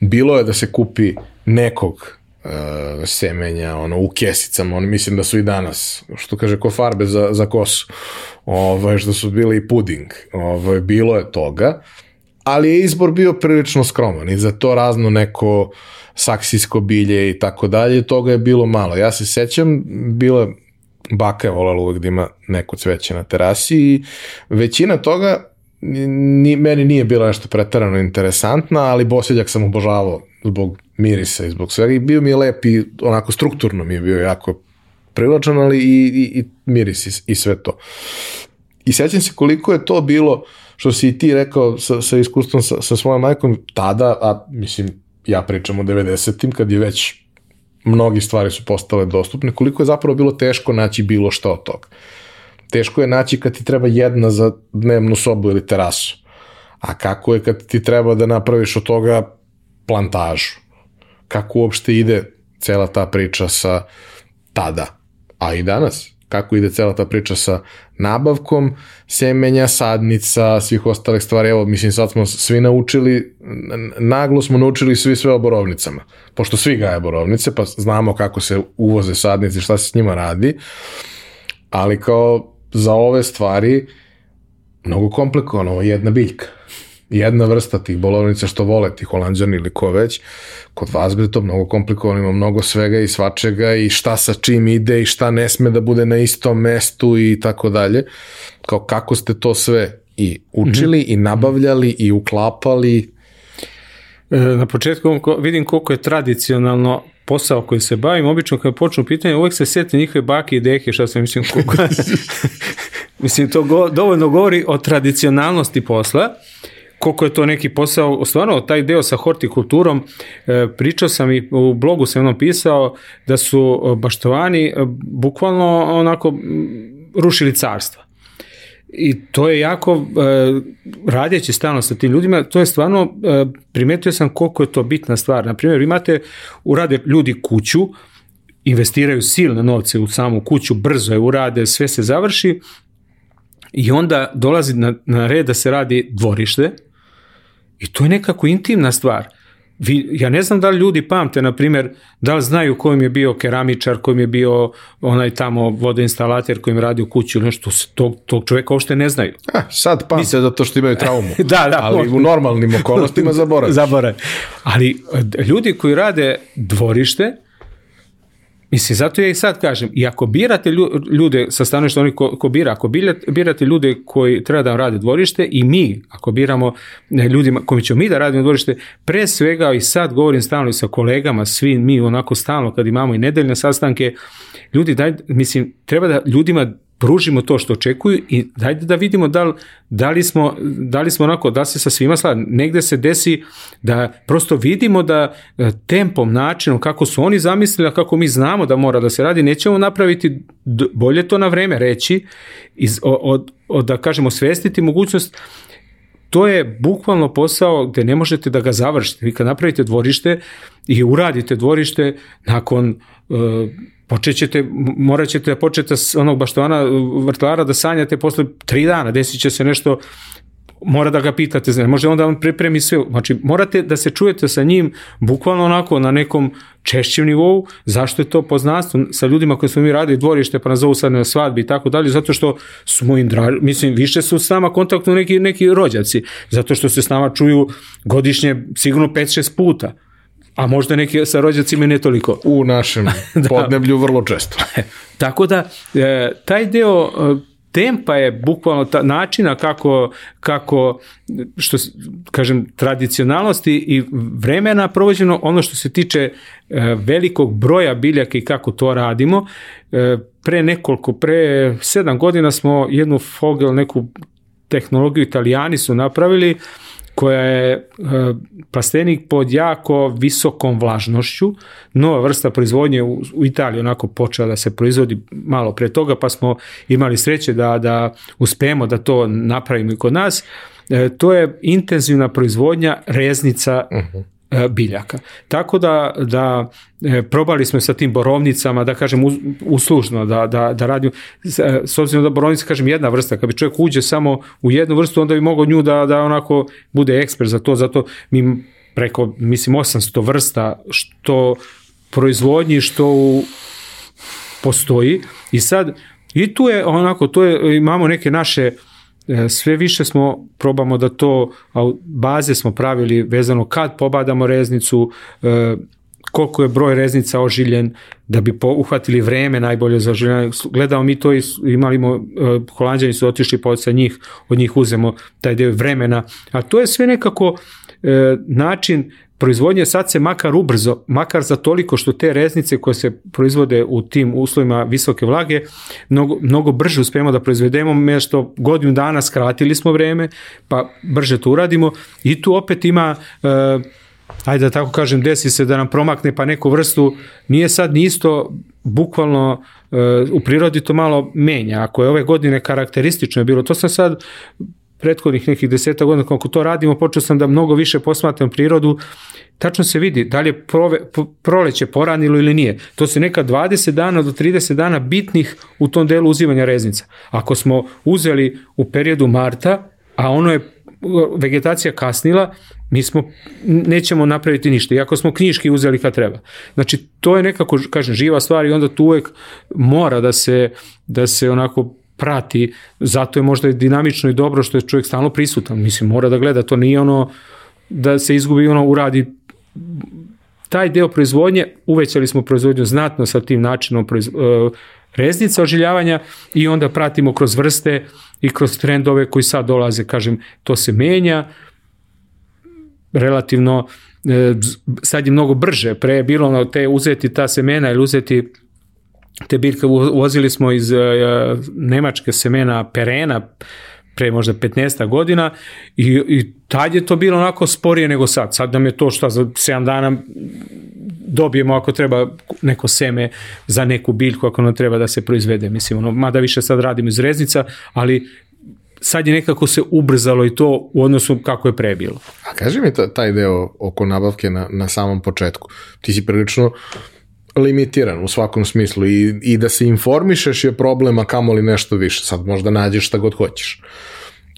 Bilo je da se kupi nekog uh, semenja ono, u kesicama, oni mislim da su i danas, što kaže, ko farbe za, za kosu ovaj, što su bili i puding. Ovaj, bilo je toga, ali je izbor bio prilično skroman i za to razno neko saksijsko bilje i tako dalje, toga je bilo malo. Ja se sećam, bila baka je volala uvek da ima neko cveće na terasi i većina toga ni, meni nije bila nešto pretarano interesantna, ali bosiljak sam obožavao zbog mirisa i zbog svega i bio mi je lep i onako strukturno mi je bio jako privlačan, ali i, i, i miris i, i sve to. I sećam se koliko je to bilo, što si i ti rekao sa, sa iskustvom sa, sa svojom majkom, tada, a mislim, ja pričam o 90-im, kad je već mnogi stvari su postale dostupne, koliko je zapravo bilo teško naći bilo što od toga. Teško je naći kad ti treba jedna za dnevnu sobu ili terasu. A kako je kad ti treba da napraviš od toga plantažu? Kako uopšte ide cela ta priča sa tada? a i danas, kako ide cela ta priča sa nabavkom semenja, sadnica, svih ostalih stvari. Evo, mislim, sad smo svi naučili, naglo smo naučili svi sve o borovnicama. Pošto svi gaje borovnice, pa znamo kako se uvoze sadnice, šta se s njima radi. Ali kao za ove stvari, mnogo komplikovano, jedna biljka jedna vrsta tih bolovnica što vole ti holandžani ili ko već, kod vas bi to mnogo komplikovano, ima mnogo svega i svačega i šta sa čim ide i šta ne sme da bude na istom mestu i tako dalje. Kao kako ste to sve i učili mm -hmm. i nabavljali i uklapali. E, na početku vidim koliko je tradicionalno posao koji se bavim, obično kad počnu pitanje, uvek se sjeti njihove bake i deke, šta se mislim, koliko... [laughs] mislim, to go, dovoljno govori o tradicionalnosti posla koliko je to neki posao, stvarno taj deo sa hortikulturom, e, pričao sam i u blogu sam jednom pisao da su e, baštovani e, bukvalno onako rušili carstva. I to je jako, radjeći stalno sa tim ljudima, to je stvarno, primetio sam koliko je to bitna stvar. Naprimjer, imate, urade ljudi kuću, investiraju silne novce u samu kuću, brzo je urade, sve se završi i onda dolazi na, na red da se radi dvorište i to je nekako intimna stvar. Vi, ja ne znam da li ljudi pamte, na primjer, da li znaju kojim je bio keramičar, kojim je bio onaj tamo vodoinstalater kojim radi u kuću ili nešto, tog, tog čoveka uopšte ne znaju. A, sad pamte zato što imaju traumu. [laughs] Da, da, Ali možda. u normalnim okolnostima [laughs] zaboravim. Zaborav. Ali e, ljudi koji rade dvorište, Mislim, zato ja i sad kažem, i ako birate lju- ljude sa stanovišta onih ko, ko bira, ako birate, ljude koji treba da vam rade dvorište i mi, ako biramo ljudima koji ćemo mi da radimo dvorište, pre svega i sad govorim stalno i sa kolegama, svi mi onako stalno kad imamo i nedeljne sastanke, ljudi daj, mislim, treba da ljudima pružimo to što očekuju i dajde da vidimo da li, da li smo, da li smo onako, da se sa svima slažemo. Negde se desi da prosto vidimo da e, tempom, načinom, kako su oni zamislili, a kako mi znamo da mora da se radi, nećemo napraviti bolje to na vreme reći, iz, od, od, da kažemo svestiti mogućnost to je bukvalno posao gde ne možete da ga završite. Vi kad napravite dvorište i uradite dvorište, nakon uh, počet ćete, morat ćete da počete onog baštovana vrtlara da sanjate posle tri dana, desit će se nešto mora da ga pitate, znači, može onda on pripremi sve, znači morate da se čujete sa njim bukvalno onako na nekom češćem nivou, zašto je to poznanstvo? Sa ljudima koji smo mi radili dvorište pa nas zovu sad na svadbi i tako dalje, zato što smo im draži, mislim više su s nama kontaktno neki, neki rođaci, zato što se s nama čuju godišnje sigurno 5-6 puta, a možda neki sa rođacima ne toliko. U našem [laughs] podneblju vrlo često. [laughs] Tako da, e, taj deo e, tempa je bukvalno ta načina kako, kako što kažem tradicionalnosti i vremena provođeno ono što se tiče e, velikog broja biljaka i kako to radimo e, pre nekoliko pre sedam godina smo jednu fogel neku tehnologiju italijani su napravili koja je e, plastenik pod jako visokom vlažnošću, nova vrsta proizvodnje u, Italiji onako počela da se proizvodi malo pre toga, pa smo imali sreće da, da uspemo da to napravimo i kod nas. E, to je intenzivna proizvodnja reznica uh-huh biljaka. Tako da, da e, probali smo sa tim borovnicama, da kažem us- uslužno, da, da, da radimo, s, e, obzirom da borovnica, kažem, jedna vrsta, kad bi čovjek uđe samo u jednu vrstu, onda bi mogao nju da, da onako bude ekspert za to, zato mi preko, mislim, 800 vrsta što proizvodnji, što u, postoji i sad i tu je onako, to je, imamo neke naše e, sve više smo, probamo da to, baze smo pravili vezano kad pobadamo reznicu, e, koliko je broj reznica ožiljen, da bi po, uhvatili vreme najbolje za oživljanje. Gledamo mi to i s- imali mo, e, holandjani su otišli pa sa njih, od njih uzemo taj deo vremena, a to je sve nekako e, način proizvodnje sad se makar ubrzo, makar za toliko što te reznice koje se proizvode u tim uslovima visoke vlage, mnogo, mnogo brže uspemo da proizvedemo, nešto godinu dana skratili smo vreme, pa brže to uradimo i tu opet ima e, ajde da tako kažem, desi se da nam promakne pa neku vrstu, nije sad ni isto bukvalno e, u prirodi to malo menja. Ako je ove godine karakteristično je bilo, to sam sad prethodnih nekih deseta godina kako to radimo, počeo sam da mnogo više posmatram prirodu, tačno se vidi da li je prove, proleće poranilo ili nije. To se neka 20 dana do 30 dana bitnih u tom delu uzimanja reznica. Ako smo uzeli u periodu marta, a ono je vegetacija kasnila, mi smo, nećemo napraviti ništa. Iako smo knjiški uzeli kad treba. Znači, to je nekako, kažem, živa stvar i onda tu uvek mora da se, da se onako prati, zato je možda i dinamično i dobro što je čovjek stalno prisutan. Mislim, mora da gleda, to nije ono da se izgubi ono uradi taj deo proizvodnje, uvećali smo proizvodnju znatno sa tim načinom uh, reznica ožiljavanja i onda pratimo kroz vrste i kroz trendove koji sad dolaze, kažem, to se menja, relativno e, sad je mnogo brže, pre je bilo ono, te uzeti ta semena ili uzeti te biljke, uvozili smo iz uh, nemačke semena perena, pre možda 15 godina i, i tad je to bilo onako sporije nego sad. Sad nam je to što za 7 dana dobijemo ako treba neko seme za neku biljku ako nam treba da se proizvede. Mislim, ono, mada više sad radimo iz reznica, ali sad je nekako se ubrzalo i to u odnosu kako je pre bilo. A kaži mi taj deo oko nabavke na, na samom početku. Ti si prilično limitiran u svakom smislu i, i da se informišeš je problem, a kamoli nešto više. Sad možda nađeš šta god hoćeš.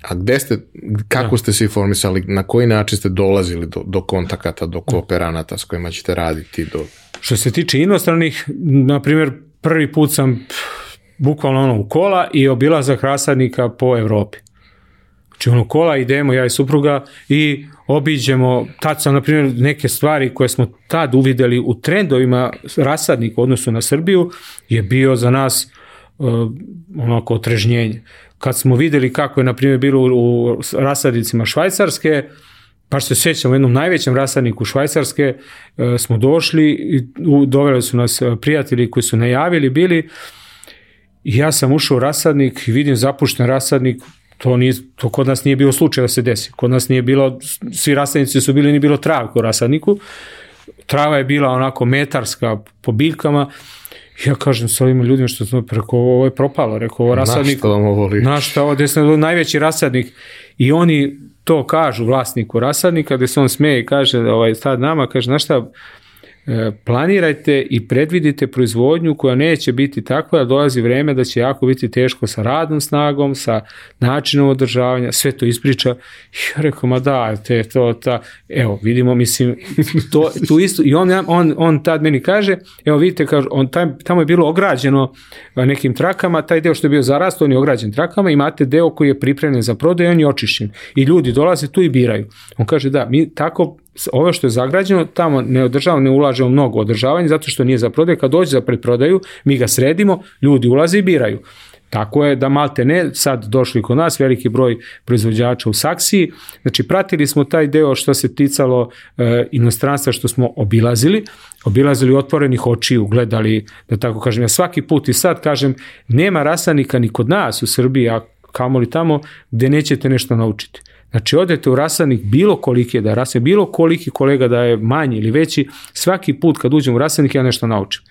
A gde ste, kako da. ste se informisali, na koji način ste dolazili do, do kontakata, do kooperanata s kojima ćete raditi? Do... Što se tiče inostranih, na primjer, prvi put sam bukvalno ono u kola i obilazak rasadnika po Evropi. Znači ono kola idemo ja i supruga i obiđemo, tad sam na primjer neke stvari koje smo tad uvideli u trendovima rasadnika u odnosu na Srbiju je bio za nas uh, onako otrežnjenje. Kad smo videli kako je na primjer bilo u, rasadnicima Švajcarske, što se sjećam u jednom najvećem rasadniku Švajcarske uh, smo došli i u, doveli su nas prijatelji koji su najavili bili i ja sam ušao u rasadnik i vidim zapušten rasadnik To, nije, to kod nas nije bilo slučaj da se desi. Kod nas nije bilo, svi rasadnici su bili, nije bilo trave u rasadniku. Trava je bila onako metarska po biljkama. Ja kažem sa ovim ljudima što smo preko ovo je propalo, rekao ovo rasadnik. Na šta vam ovo liči? Na šta ovo, gde sam najveći rasadnik. I oni to kažu vlasniku rasadnika, gde se on smeje i kaže, ovaj, sad nama, kaže, na šta, planirajte i predvidite proizvodnju koja neće biti takva da dolazi vreme da će jako biti teško sa radnom snagom, sa načinom održavanja, sve to ispriča. Ja rekao, ma da, te, to, ta, evo, vidimo, mislim, [laughs] to, tu isto, i on, on, on tad meni kaže, evo vidite, kaže, on, tam, tamo je bilo ograđeno nekim trakama, taj deo što je bio zarast, on je ograđen trakama, imate deo koji je pripremljen za prodaj, on je očišćen. I ljudi dolaze tu i biraju. On kaže, da, mi tako ovo što je zagrađeno, tamo ne održavamo, ne ulažemo mnogo održavanja, zato što nije za prodaju. Kad dođe za predprodaju, mi ga sredimo, ljudi ulaze i biraju. Tako je da malte ne, sad došli kod nas veliki broj proizvođača u Saksiji, znači pratili smo taj deo što se ticalo e, inostranstva što smo obilazili, obilazili otvorenih očiju, gledali, da tako kažem, ja svaki put i sad kažem, nema rasanika ni kod nas u Srbiji, a kamoli tamo, gde nećete nešto naučiti. Znači, odete u rasadnik bilo koliki je da je rasadnik, bilo koliki kolega da je manji ili veći, svaki put kad uđem u rasadnik ja nešto naučim.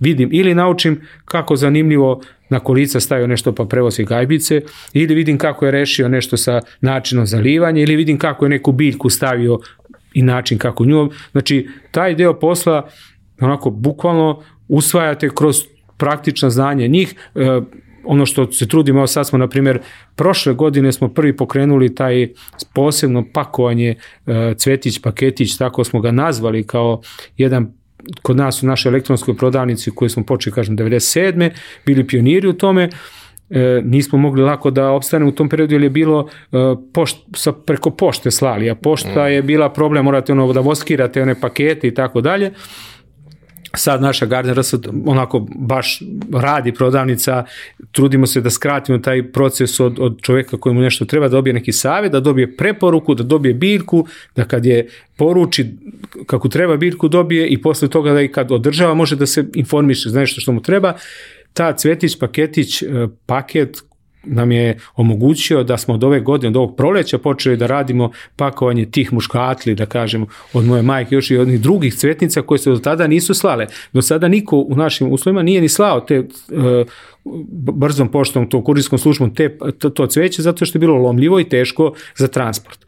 Vidim ili naučim kako zanimljivo na kolica stavio nešto pa prevozi gajbice, ili vidim kako je rešio nešto sa načinom zalivanja, ili vidim kako je neku biljku stavio i način kako nju. Znači, taj deo posla onako bukvalno usvajate kroz praktično znanje njih, e, ono što se trudimo, evo sad smo, na primjer, prošle godine smo prvi pokrenuli taj posebno pakovanje e, cvetić, paketić, tako smo ga nazvali kao jedan kod nas u našoj elektronskoj prodavnici koju smo počeli, kažem, 97. bili pioniri u tome, e, nismo mogli lako da opstanemo u tom periodu jer je bilo e, pošt, sa, preko pošte slali, a pošta mm. je bila problem, morate ono da voskirate one pakete i tako dalje sad naša Gardner sad onako baš radi prodavnica, trudimo se da skratimo taj proces od, od čoveka kojemu nešto treba, da dobije neki savjet, da dobije preporuku, da dobije biljku, da kad je poruči kako treba biljku dobije i posle toga da i kad održava može da se informiše za nešto što mu treba. Ta cvetić, paketić, e, paket nam je omogućio da smo od ove godine, od ovog proleća počeli da radimo pakovanje tih muškatli, da kažem, od moje majke još i od drugih cvetnica koje se do tada nisu slale. Do sada niko u našim uslovima nije ni slao te uh, brzom poštom, to kurijskom službom te, to, to cveće zato što je bilo lomljivo i teško za transport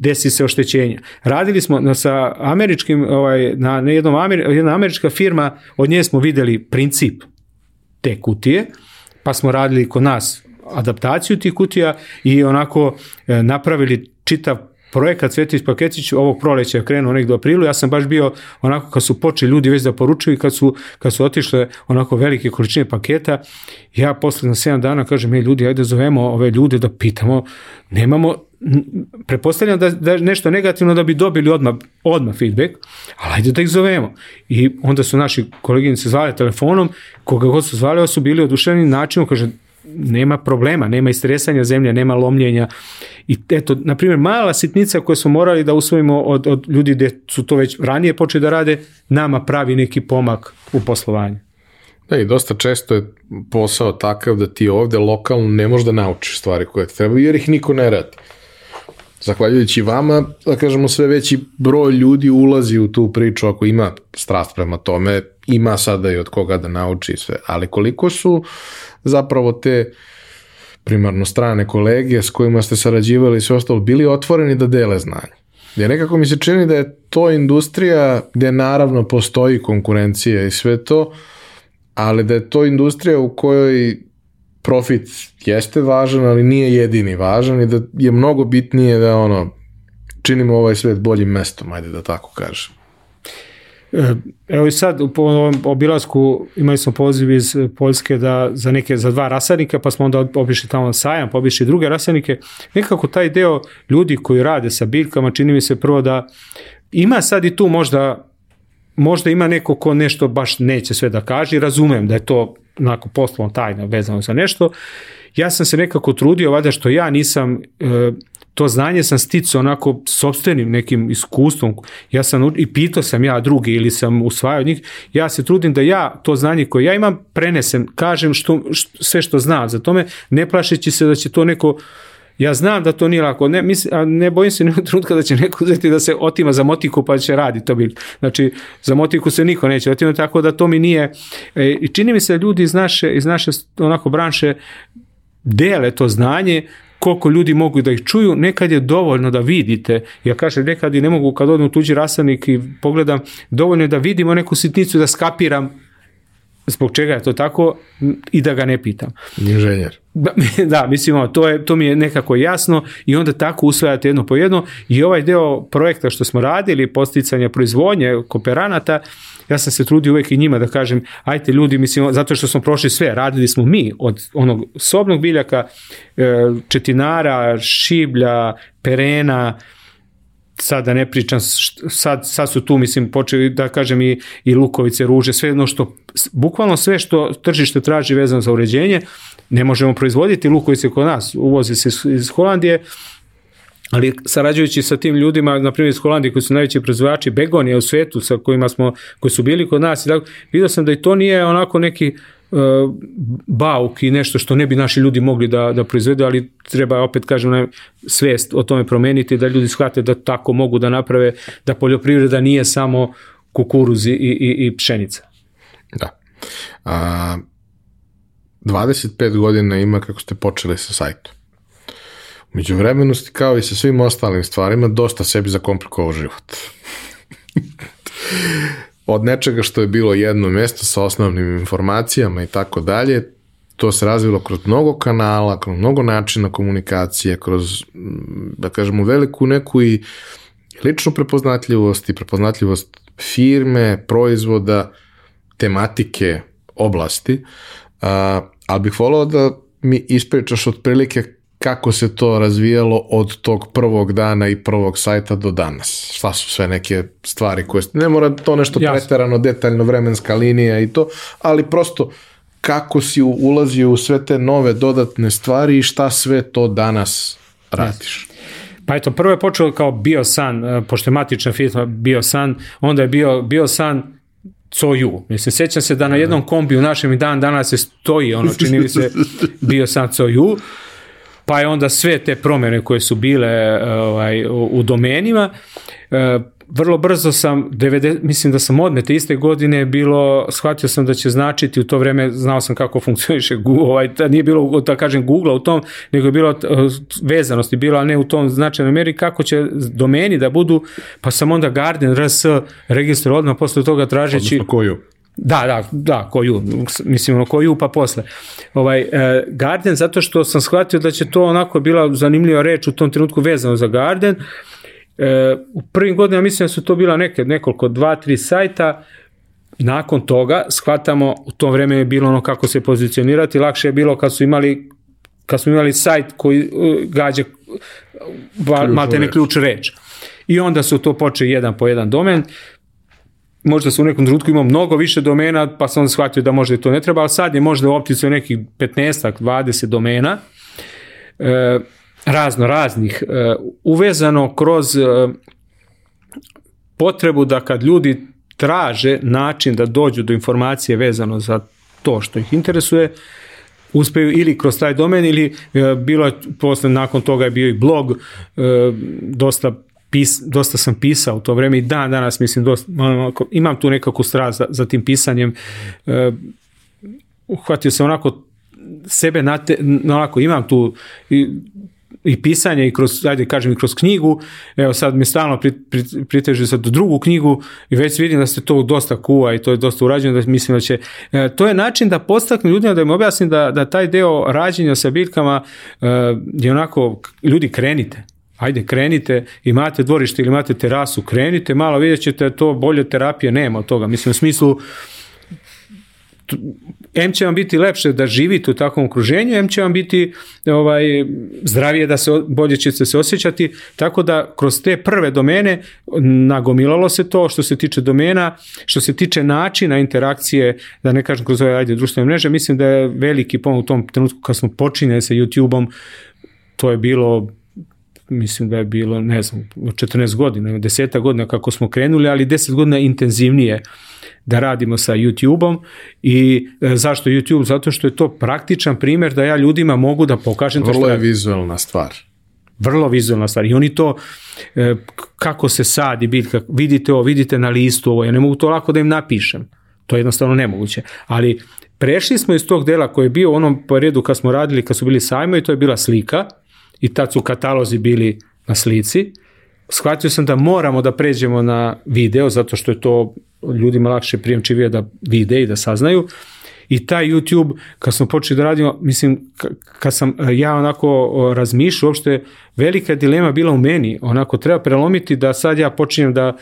desi se oštećenja. Radili smo sa američkim, ovaj, na, na jednom jedna američka firma, od nje smo videli princip te kutije, pa smo radili kod nas adaptaciju tih kutija i onako e, napravili čitav projekat Svetić Paketić ovog proleća je krenuo nek do aprilu, ja sam baš bio onako kad su počeli ljudi već da poručuju i kad su, kad su otišle onako velike količine paketa, ja posle na 7 dana kažem, ej ljudi, ajde zovemo ove ljude da pitamo, nemamo, prepostavljam da, da nešto negativno da bi dobili odmah, odmah feedback, ali ajde da ih zovemo. I onda su naši koleginice zvali telefonom, koga god su zvali, su bili oduševljeni načinom, kaže, nema problema, nema istresanja zemlje, nema lomljenja. I eto, na primjer, mala sitnica koju smo morali da usvojimo od, od ljudi gde su to već ranije počeli da rade, nama pravi neki pomak u poslovanju. Da, i dosta često je posao takav da ti ovde lokalno ne možeš da naučiš stvari koje ti trebaju, jer ih niko ne radi. Zahvaljujući vama, da kažemo, sve veći broj ljudi ulazi u tu priču ako ima strast prema tome, ima sada i od koga da nauči sve, ali koliko su zapravo te primarno strane kolege s kojima ste sarađivali i sve ostalo, bili otvoreni da dele znanje. Jer nekako mi se čini da je to industrija gde naravno postoji konkurencija i sve to, ali da je to industrija u kojoj profit jeste važan, ali nije jedini važan i da je mnogo bitnije da ono činimo ovaj svet boljim mestom, ajde da tako kažem. E, evo i sad u ovom obilasku imali smo poziv iz Poljske da za neke za dva rasadnika, pa smo onda obišli tamo sajam, pa obišli druge rasadnike. Nekako taj deo ljudi koji rade sa biljkama čini mi se prvo da ima sad i tu možda možda ima neko ko nešto baš neće sve da kaže razumem da je to onako poslovno tajna vezano za nešto. Ja sam se nekako trudio, valjda što ja nisam, e, to znanje sam sticao onako sobstvenim nekim iskustvom. Ja sam i pitao sam ja drugi ili sam usvajao njih. Ja se trudim da ja to znanje koje ja imam prenesem, kažem što, što sve što znam za tome, ne plašeći se da će to neko Ja znam da to nije lako, ne, mislim, a ne bojim se [laughs] nijednog trenutka da će neko uzeti da se otima za motiku pa će radi to bil. Znači, za motiku se niko neće otimati, tako da to mi nije. E, I čini mi se da ljudi iz naše, iz naše onako branše dele to znanje, koliko ljudi mogu da ih čuju, nekad je dovoljno da vidite, ja kažem nekad i ne mogu kad odem u tuđi rasadnik i pogledam, dovoljno je da vidimo neku sitnicu da skapiram zbog čega je to tako i da ga ne pitam. Inženjer. Da, [laughs] da, mislim, to, je, to mi je nekako jasno i onda tako usvajate jedno po jedno i ovaj deo projekta što smo radili, posticanja proizvodnje kooperanata, ja sam se trudio uvek i njima da kažem, ajte ljudi, mislim, zato što smo prošli sve, radili smo mi od onog sobnog biljaka, e, četinara, šiblja, perena, sad da ne pričam, sad, sad su tu, mislim, počeli da kažem i, i lukovice, ruže, sve jedno što, bukvalno sve što tržište traži vezano za uređenje, ne možemo proizvoditi lukovice kod nas, uvozi se iz, Holandije, ali sarađujući sa tim ljudima, na primjer iz Holandije koji su najveći proizvođači begonija u svetu sa kojima smo, koji su bili kod nas, i tako, vidio sam da i to nije onako neki bauk i nešto što ne bi naši ljudi mogli da, da proizvedu, ali treba opet kažem ne, svest o tome promeniti, da ljudi shvate da tako mogu da naprave, da poljoprivreda nije samo kukuruz i, i, i pšenica. Da. A, 25 godina ima kako ste počeli sa sajtom. Među vremenu ste kao i sa svim ostalim stvarima dosta sebi zakomplikovao život. [laughs] Od nečega što je bilo jedno mesto sa osnovnim informacijama i tako dalje, to se razvilo kroz mnogo kanala, kroz mnogo načina komunikacije, kroz, da kažemo, veliku neku i ličnu prepoznatljivost i prepoznatljivost firme, proizvoda, tematike, oblasti, a, ali bih volao da mi ispričaš otprilike kako se to razvijalo od tog prvog dana i prvog sajta do danas. Šta su sve neke stvari koje... Ne mora to nešto Jasne. preterano, detaljno, vremenska linija i to, ali prosto kako si ulazio u sve te nove dodatne stvari i šta sve to danas radiš. Pa eto, prvo je počelo kao Biosan, e, pošto je matična firma Biosan, onda je bio Biosan Coju. Mislim, sećam se da na jednom kombiju našem i dan danas se stoji, ono, čini mi se [laughs] Biosan Coju pa je onda sve te promene koje su bile ovaj, u, domenima, e, vrlo brzo sam, 90, mislim da sam odmete iste godine bilo, shvatio sam da će značiti, u to vreme znao sam kako funkcioniše Google, ovaj, da nije bilo, da kažem, Google u tom, nego je bilo e, vezanosti, bilo, a ne u tom značajnom meri, kako će domeni da budu, pa sam onda Garden RS registro odmah posle toga tražeći... Odnosno koju? Da, da, da, koju, mislim ono koju pa posle. Ovaj, e, Garden, zato što sam shvatio da će to onako bila zanimljiva reč u tom trenutku vezano za Garden. E, u prvim godinama mislim da su to bila neke, nekoliko, dva, tri sajta, nakon toga shvatamo, u tom vreme je bilo ono kako se pozicionirati, lakše je bilo kad su imali kad smo imali sajt koji uh, gađa malte ne ključ reč. I onda su to počeli jedan po jedan domen možda su u nekom trenutku imao mnogo više domena, pa sam onda shvatio da možda to ne treba, ali sad je možda u opticaju nekih 15 20 domena, e, razno raznih, e, uvezano kroz e, potrebu da kad ljudi traže način da dođu do informacije vezano za to što ih interesuje, uspeju ili kroz taj domen ili e, bilo je posle nakon toga je bio i blog e, dosta pis, dosta sam pisao u to vreme i dan danas mislim dosta, onako, imam tu nekakvu strast za, za tim pisanjem. E, uhvatio sam onako sebe na te, onako imam tu i, i pisanje i kroz, ajde kažem i kroz knjigu, evo sad mi stalno pri, pri, priteže sad drugu knjigu i već vidim da se to dosta kuva i to je dosta urađeno, da mislim da će, e, to je način da postaknu ljudima, da im objasnim da, da taj deo rađenja sa biljkama e, je onako, ljudi krenite, Ajde, krenite, imate dvorište ili imate terasu, krenite, malo vidjet ćete da to bolje terapije nema od toga. Mislim, u smislu, M će vam biti lepše da živite u takvom okruženju, M će vam biti ovaj, zdravije da se, bolje ćete se osjećati, tako da kroz te prve domene nagomilalo se to što se tiče domena, što se tiče načina interakcije, da ne kažem kroz ove ajde, društvene mreže, mislim da je veliki pomoć u tom trenutku kad smo počinjali sa YouTube-om, to je bilo mislim da je bilo, ne znam, 14 godina, 10 godina kako smo krenuli, ali 10 godina intenzivnije da radimo sa YouTube-om i e, zašto YouTube? Zato što je to praktičan primjer da ja ljudima mogu da pokažem to što Vrlo je vizualna stvar. Vrlo vizualna stvar i oni to e, kako se sadi biljka, vidite ovo, vidite na listu ovo, ja ne mogu to lako da im napišem. To je jednostavno nemoguće. Ali prešli smo iz tog dela koji je bio u onom redu kad smo radili, kad su bili sajmo i to je bila slika i tad su katalozi bili na slici. Shvatio sam da moramo da pređemo na video zato što je to ljudima lakše prijemčivije da vide i da saznaju. I taj YouTube, kad smo počeli da radimo, mislim, kad sam ja onako razmišljao, uopšte velika dilema bila u meni, onako treba prelomiti da sad ja počinjem da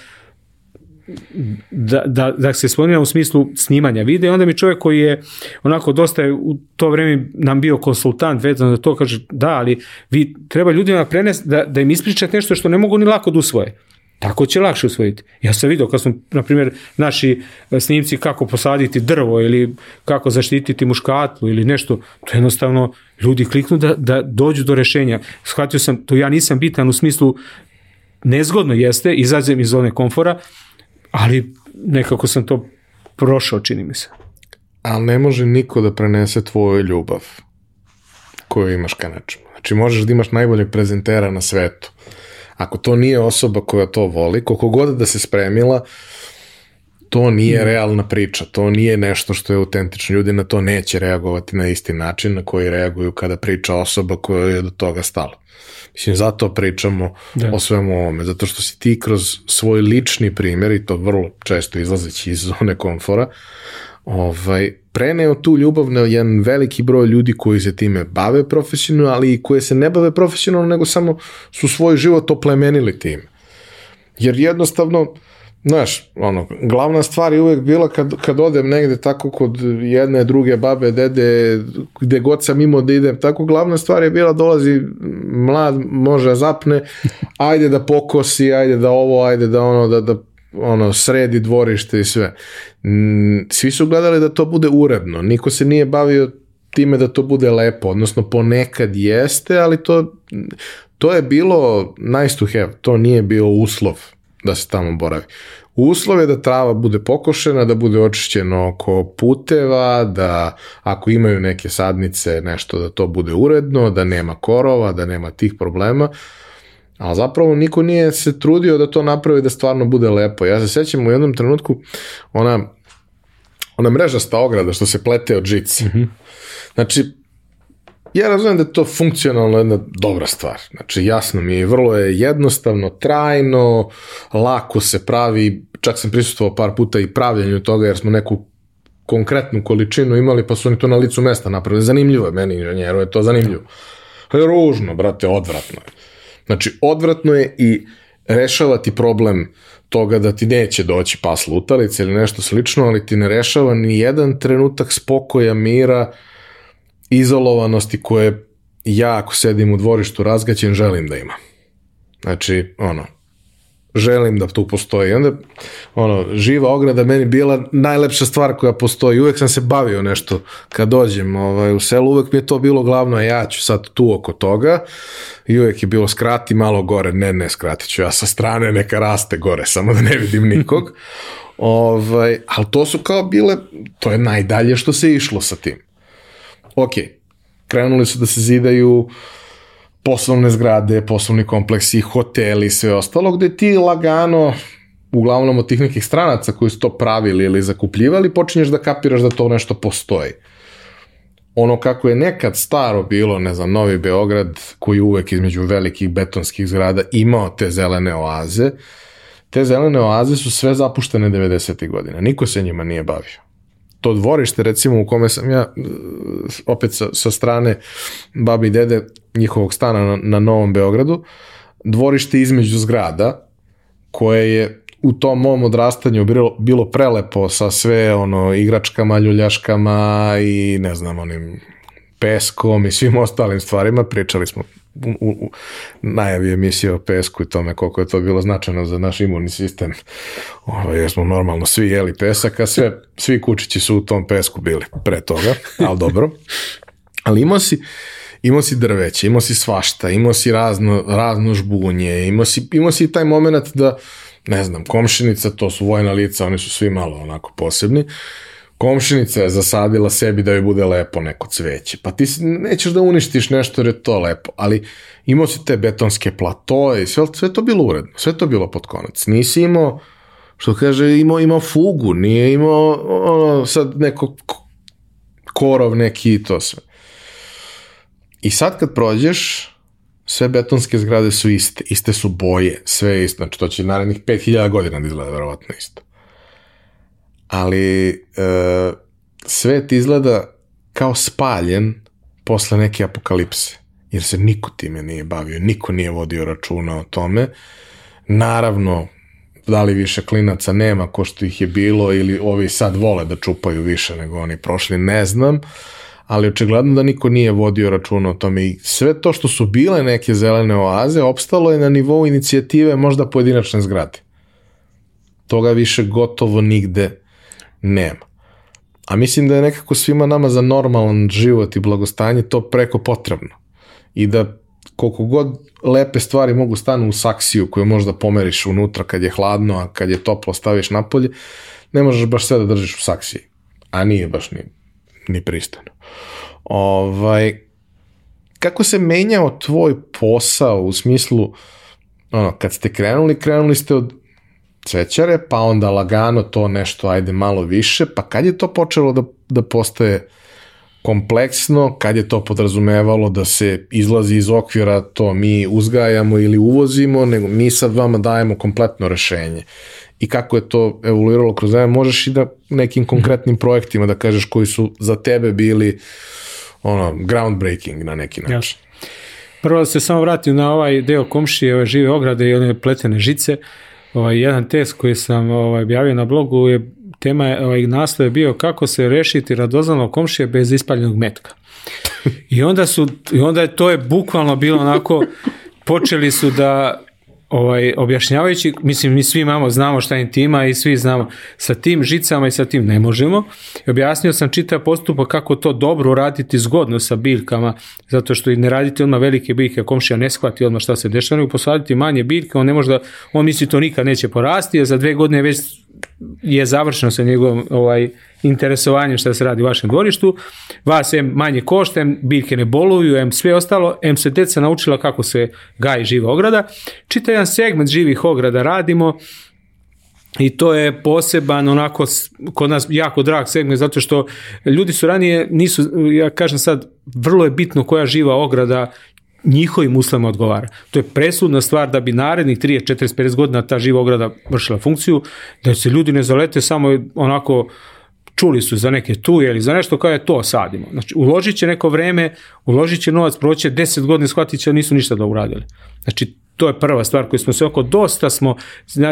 da, da, da se spomnira u smislu snimanja videa onda mi čovjek koji je onako dosta je u to vreme nam bio konsultant vezano za to kaže da, ali vi treba ljudima prenesti da, da im ispričate nešto što ne mogu ni lako da usvoje. Tako će lakše usvojiti. Ja sam vidio kad smo, na primjer, naši e, snimci kako posaditi drvo ili kako zaštititi muškatlu ili nešto, to jednostavno ljudi kliknu da, da dođu do rešenja. Shvatio sam, to ja nisam bitan u smislu nezgodno jeste, izađem iz zone komfora, ali nekako sam to prošao, čini mi se. Ali ne može niko da prenese tvoju ljubav koju imaš ka nečemu. Znači možeš da imaš najboljeg prezentera na svetu. Ako to nije osoba koja to voli, koliko god da se spremila, to nije mm. realna priča, to nije nešto što je autentično. Ljudi na to neće reagovati na isti način na koji reaguju kada priča osoba koja je do toga stala. Mislim, zato pričamo da. o svemu ovome, zato što si ti kroz svoj lični primjer, i to vrlo često izlazeći iz zone komfora, ovaj, preneo tu ljubav na jedan veliki broj ljudi koji se time bave profesionalno, ali i koje se ne bave profesionalno, nego samo su svoj život oplemenili tim. Jer jednostavno, Znaš, ono, glavna stvar je uvek bila kad, kad odem negde tako kod jedne, druge babe, dede, gde god sam imao da idem, tako glavna stvar je bila dolazi mlad, može zapne, [laughs] ajde da pokosi, ajde da ovo, ajde da ono, da, da ono, sredi dvorište i sve. Svi su gledali da to bude uredno, niko se nije bavio time da to bude lepo, odnosno ponekad jeste, ali to, to je bilo nice to have, to nije bio uslov da se tamo boravi. Uslov je da trava bude pokošena, da bude očišćeno oko puteva, da ako imaju neke sadnice, nešto da to bude uredno, da nema korova, da nema tih problema. A zapravo niko nije se trudio da to napravi da stvarno bude lepo. Ja se sećam u jednom trenutku ona, ona mrežasta ograda što se plete od žice. Mm -hmm. Znači, ja razumem da je to funkcionalno jedna dobra stvar. Znači, jasno mi je, vrlo je jednostavno, trajno, lako se pravi, čak sam prisustvovao par puta i pravljenju toga, jer smo neku konkretnu količinu imali, pa su oni to na licu mesta napravili. Zanimljivo je, meni inženjeru je to zanimljivo. Je ružno, brate, odvratno je. Znači, odvratno je i rešavati problem toga da ti neće doći pas lutalice ili nešto slično, ali ti ne rešava ni jedan trenutak spokoja, mira, izolovanosti koje ja ako sedim u dvorištu razgaćen želim da imam. Znači, ono, želim da tu postoji. I onda, ono, živa ograda meni bila najlepša stvar koja postoji. Uvek sam se bavio nešto kad dođem ovaj, u selu, uvek mi je to bilo glavno, a ja ću sad tu oko toga. I uvek je bilo skrati malo gore, ne, ne, skratit ću ja sa strane, neka raste gore, samo da ne vidim nikog. [laughs] Ovaj, ali to su kao bile, to je najdalje što se išlo sa tim. Ok, krenuli su da se zidaju poslovne zgrade, poslovni kompleksi, hoteli i sve ostalo, gde ti lagano, uglavnom od tih nekih stranaca koji su to pravili ili zakupljivali, počinješ da kapiraš da to nešto postoji ono kako je nekad staro bilo, ne znam, Novi Beograd, koji uvek između velikih betonskih zgrada imao te zelene oaze, te zelene oaze su sve zapuštene 90. godine. Niko se njima nije bavio. To dvorište, recimo, u kome sam ja, opet sa, sa strane babi i dede njihovog stana na, na Novom Beogradu, dvorište između zgrada, koje je u tom mom odrastanju bilo, bilo prelepo sa sve ono igračkama, ljuljaškama i ne znam onim peskom i svim ostalim stvarima. Pričali smo u, u, najavi emisije o pesku i tome koliko je to bilo značajno za naš imunni sistem. Ovo, jer smo normalno svi jeli pesak, a sve, svi kučići su u tom pesku bili pre toga, ali dobro. Ali imao si, imao si drveće, imao si svašta, imao si razno, razno žbunje, imao si, imao si taj moment da ne znam, komšinica, to su vojna lica, oni su svi malo onako posebni, komšinica je zasadila sebi da joj bude lepo neko cveće. Pa ti nećeš da uništiš nešto jer je to lepo, ali imao si te betonske platoje i sve, sve to bilo uredno, sve to bilo pod konac. Nisi imao, što kaže, imao, imao fugu, nije imao ono, sad neko korov neki i to sve. I sad kad prođeš, sve betonske zgrade su iste, iste su boje, sve je isto, znači to će narednih 5000 godina da izgleda verovatno isto. Ali e, svet izgleda kao spaljen posle neke apokalipse, jer se niko time nije bavio, niko nije vodio računa o tome. Naravno, da li više klinaca nema ko što ih je bilo ili ovi sad vole da čupaju više nego oni prošli, ne znam ali očigledno da niko nije vodio računa o tome i sve to što su bile neke zelene oaze opstalo je na nivou inicijative možda pojedinačne zgrade. Toga više gotovo nigde nema. A mislim da je nekako svima nama za normalan život i blagostanje to preko potrebno. I da koliko god lepe stvari mogu stanu u saksiju koju možda pomeriš unutra kad je hladno, a kad je toplo staviš napolje, ne možeš baš sve da držiš u saksiji. A nije baš ni, ni pristano. Ovaj, kako se menjao tvoj posao u smislu, ono, kad ste krenuli, krenuli ste od cvećare, pa onda lagano to nešto, ajde malo više, pa kad je to počelo da, da postaje kompleksno, kad je to podrazumevalo da se izlazi iz okvira to mi uzgajamo ili uvozimo, nego mi sad vama dajemo kompletno rešenje. I kako je to evoluiralo kroz vreme, možeš i da nekim konkretnim projektima da kažeš koji su za tebe bili uh, ono, groundbreaking na neki način. Jasno. Prvo da se samo vratim na ovaj deo komšije, ove žive ograde i one pletene žice. Ovaj, jedan test koji sam ovaj, objavio na blogu je tema je, ovaj, naslov je bio kako se rešiti radoznalo komšije bez ispaljenog metka. I onda su, i onda je to je bukvalno bilo onako, počeli su da ovaj, objašnjavajući, mislim, mi svi imamo, znamo šta je intima i svi znamo, sa tim žicama i sa tim ne možemo. Objasnio sam čitav postupak kako to dobro raditi zgodno sa biljkama, zato što i ne raditi odmah velike biljke, komšija ne shvati odmah šta se dešava, nego posaditi manje biljke, on ne može da, on misli to nikad neće porasti, a za dve godine već je završeno sa njegovom ovaj, interesovanjem šta se radi u vašem dvorištu, vas em manje košta, em biljke ne boluju, em sve ostalo, em se deca naučila kako se gaji živa ograda. Čita jedan segment živih ograda radimo, I to je poseban, onako, kod nas jako drag segment, zato što ljudi su ranije, nisu, ja kažem sad, vrlo je bitno koja živa ograda njihovim uslovima odgovara. To je presudna stvar da bi narednih 30, 40, 50 godina ta živa ograda vršila funkciju, da se ljudi ne zalete samo onako čuli su za neke tuje ili za nešto kao je to sadimo. Znači, uložit će neko vreme, uložit će novac, proće 10 godina, shvatit će da nisu ništa da uradili. Znači, to je prva stvar koju smo se oko dosta smo,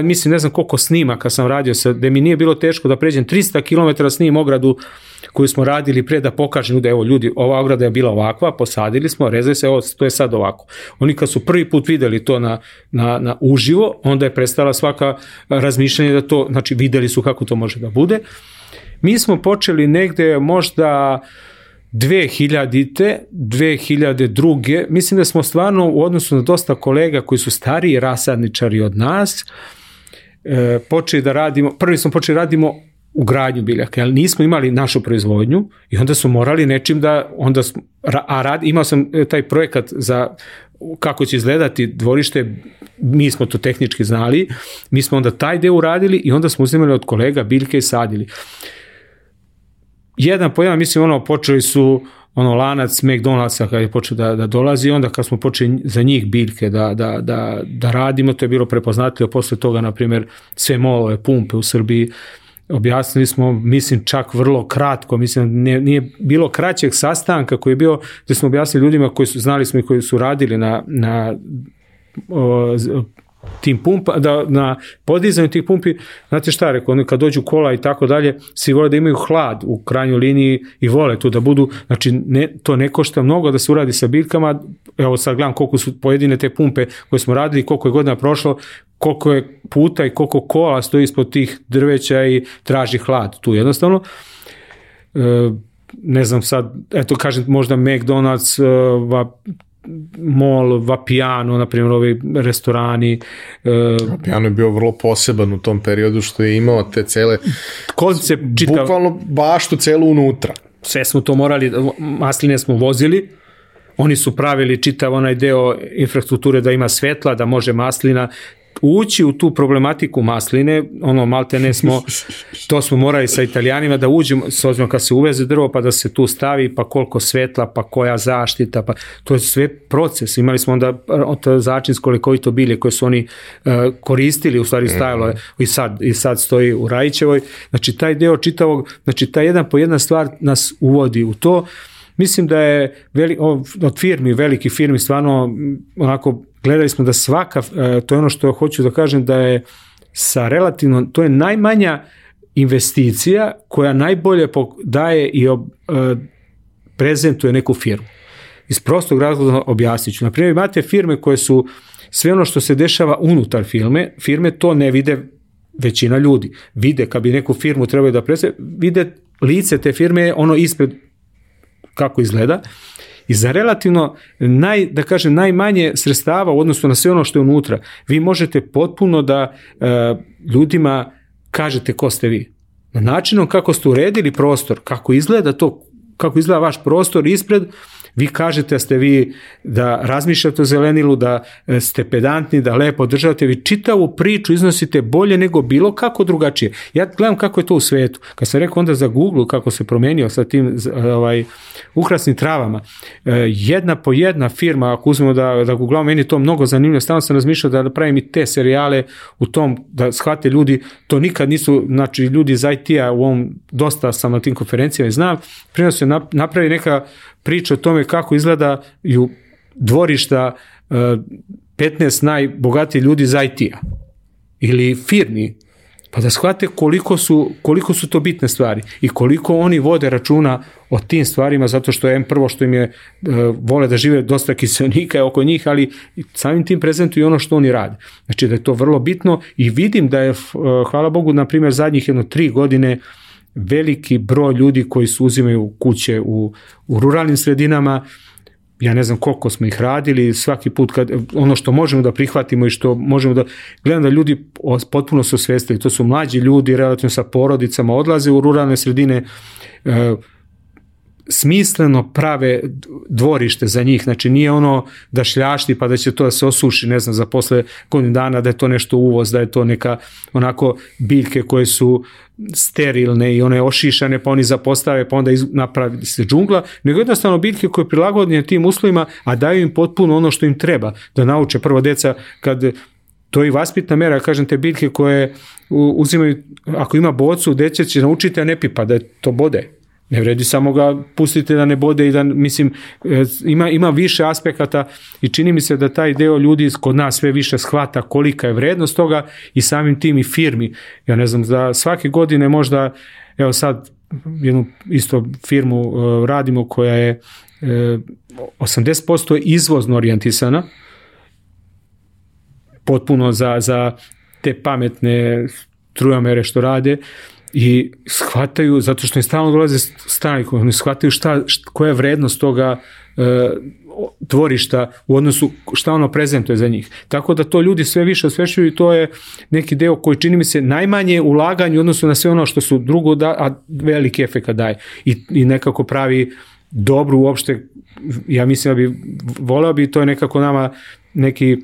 mislim ne znam koliko snimaka sam radio, sa, da mi nije bilo teško da pređem 300 km snim ogradu koju smo radili pre da pokažem da evo ljudi, ova ograda je bila ovakva, posadili smo, rezali se, evo to je sad ovako. Oni kad su prvi put videli to na, na, na uživo, onda je prestala svaka razmišljanje da to, znači videli su kako to može da bude. Mi smo počeli negde možda 2000-te, 2002. Mislim da smo stvarno u odnosu na dosta kolega koji su stariji rasadničari od nas, e, počeli da radimo, prvi smo počeli radimo u gradnju biljaka, ali nismo imali našu proizvodnju i onda smo morali nečim da, onda smo, a rad, imao sam e, taj projekat za kako će izgledati dvorište, mi smo to tehnički znali, mi smo onda taj deo uradili i onda smo uzimali od kolega biljke i sadili. Jedan po jedan, mislim, ono, počeli su ono lanac McDonald'sa kad je počeo da, da dolazi, onda kad smo počeli za njih biljke da, da, da, da radimo, to je bilo prepoznatljivo, posle toga, na primjer, sve molove, pumpe u Srbiji, objasnili smo, mislim, čak vrlo kratko, mislim, nije, nije bilo kraćeg sastanka koji je bio, gde smo objasnili ljudima koji su, znali smo i koji su radili na, na o, tim pumpa, da na podizanju tih pumpi, znate šta rekao, oni kad dođu kola i tako dalje, svi vole da imaju hlad u krajnjoj liniji i vole tu da budu, znači ne, to ne košta mnogo da se uradi sa biljkama, evo sad gledam koliko su pojedine te pumpe koje smo radili, koliko je godina prošlo, koliko je puta i koliko kola stoji ispod tih drveća i traži hlad tu jednostavno. E, ne znam sad, eto kažem možda McDonald's, e, mall, Vapiano, na primjer ovi restorani. Vapiano je bio vrlo poseban u tom periodu što je imao te cele koncept čitav. Bukvalno baštu celu unutra. Sve smo to morali, masline smo vozili, oni su pravili čitav onaj deo infrastrukture da ima svetla, da može maslina, ući u tu problematiku masline, ono malte ne smo, [laughs] to smo morali sa italijanima da uđemo, s obzirom kad se uveze drvo pa da se tu stavi, pa koliko svetla, pa koja zaštita, pa to je sve proces. Imali smo onda od začinsko lekovito bilje koje su oni uh, koristili, u stvari stajalo je i sad, i sad stoji u Rajićevoj. Znači taj deo čitavog, znači ta jedan po jedna stvar nas uvodi u to. Mislim da je veli, od firmi, veliki firmi stvarno onako gledali smo da svaka, e, to je ono što hoću da kažem da je sa relativno, to je najmanja investicija koja najbolje daje i ob, e, prezentuje neku firmu. Iz prostog razloga objasnit ću. Naprimjer, imate firme koje su sve ono što se dešava unutar firme, firme to ne vide većina ljudi. Vide, kad bi neku firmu trebaju da predstavljaju, vide lice te firme, ono ispred kako izgleda I za relativno naj, da kažem, najmanje sredstava u odnosu na sve ono što je unutra, vi možete potpuno da e, ljudima kažete ko ste vi. Na načinom kako ste uredili prostor, kako izgleda to, kako izgleda vaš prostor ispred, vi kažete da ste vi da razmišljate o zelenilu, da e, ste pedantni, da lepo državate, vi čitavu priču iznosite bolje nego bilo kako drugačije. Ja gledam kako je to u svetu. Kad sam rekao onda za Google kako se promenio sa tim ovaj, ukrasnim travama, e, jedna po jedna firma, ako uzmemo da, da googlamo, meni to mnogo zanimljivo, stalno sam razmišljao da pravim i te serijale u tom, da shvate ljudi, to nikad nisu, znači ljudi iz IT-a u ovom, dosta sam na tim konferencijama i znam, se napravi neka priča o tome kako izgledaju dvorišta 15 najbogatiji ljudi iz IT-a ili firmi, pa da shvate koliko su, koliko su to bitne stvari i koliko oni vode računa o tim stvarima, zato što je prvo što im je, vole da žive dosta kiselnika oko njih, ali samim tim prezentuju ono što oni rade. Znači da je to vrlo bitno i vidim da je, hvala Bogu, na primjer, zadnjih jedno tri godine uh, veliki broj ljudi koji su uzimaju kuće u, u ruralnim sredinama, ja ne znam koliko smo ih radili, svaki put kad, ono što možemo da prihvatimo i što možemo da, gledam da ljudi potpuno su osvestili, to su mlađi ljudi, relativno sa porodicama, odlaze u ruralne sredine, e, smisleno prave dvorište za njih, znači nije ono da šljašti pa da će to da se osuši, ne znam, za posle godinu dana da je to nešto uvoz, da je to neka onako biljke koje su sterilne i one ošišane pa oni zapostave pa onda iz, napravi se džungla, nego jednostavno biljke koje prilagodne tim uslovima, a daju im potpuno ono što im treba, da nauče. Prvo deca kad to je i vaspitna mera, kažem te biljke koje uzimaju, ako ima bocu, deca će naučiti a ne pipa, da to bode, Ne vredi samo ga pustite da ne bode i da, mislim, e, ima, ima više aspekata i čini mi se da taj deo ljudi kod nas sve više shvata kolika je vrednost toga i samim tim i firmi. Ja ne znam, da svake godine možda, evo sad, jednu isto firmu uh, radimo koja je uh, 80% izvozno orijentisana, potpuno za, za te pametne trujamere što rade, i shvataju, zato što im stalno dolaze stani, oni shvataju šta, šta, koja je vrednost toga e, tvorišta u odnosu šta ono prezentuje za njih. Tako da to ljudi sve više osvešćuju i to je neki deo koji čini mi se najmanje ulaganje u odnosu na sve ono što su drugo da, a veliki efekt daje. I, I nekako pravi dobru uopšte, ja mislim da bi voleo bi to je nekako nama neki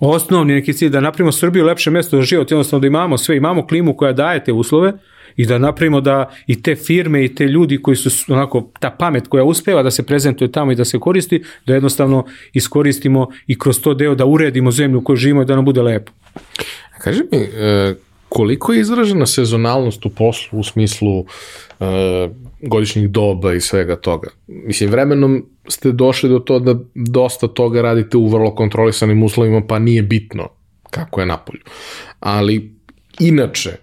osnovni neki cilj da napravimo Srbiju lepše mesto za život, jednostavno da imamo sve, imamo klimu koja daje te uslove, i da napravimo da i te firme i te ljudi koji su onako ta pamet koja uspeva da se prezentuje tamo i da se koristi, da jednostavno iskoristimo i kroz to deo da uredimo zemlju u kojoj živimo i da nam bude lepo. Kaži mi, e, koliko je izražena sezonalnost u poslu u smislu uh, godišnjih doba i svega toga? Mislim, vremenom ste došli do to da dosta toga radite u vrlo kontrolisanim uslovima, pa nije bitno kako je napolju. Ali inače,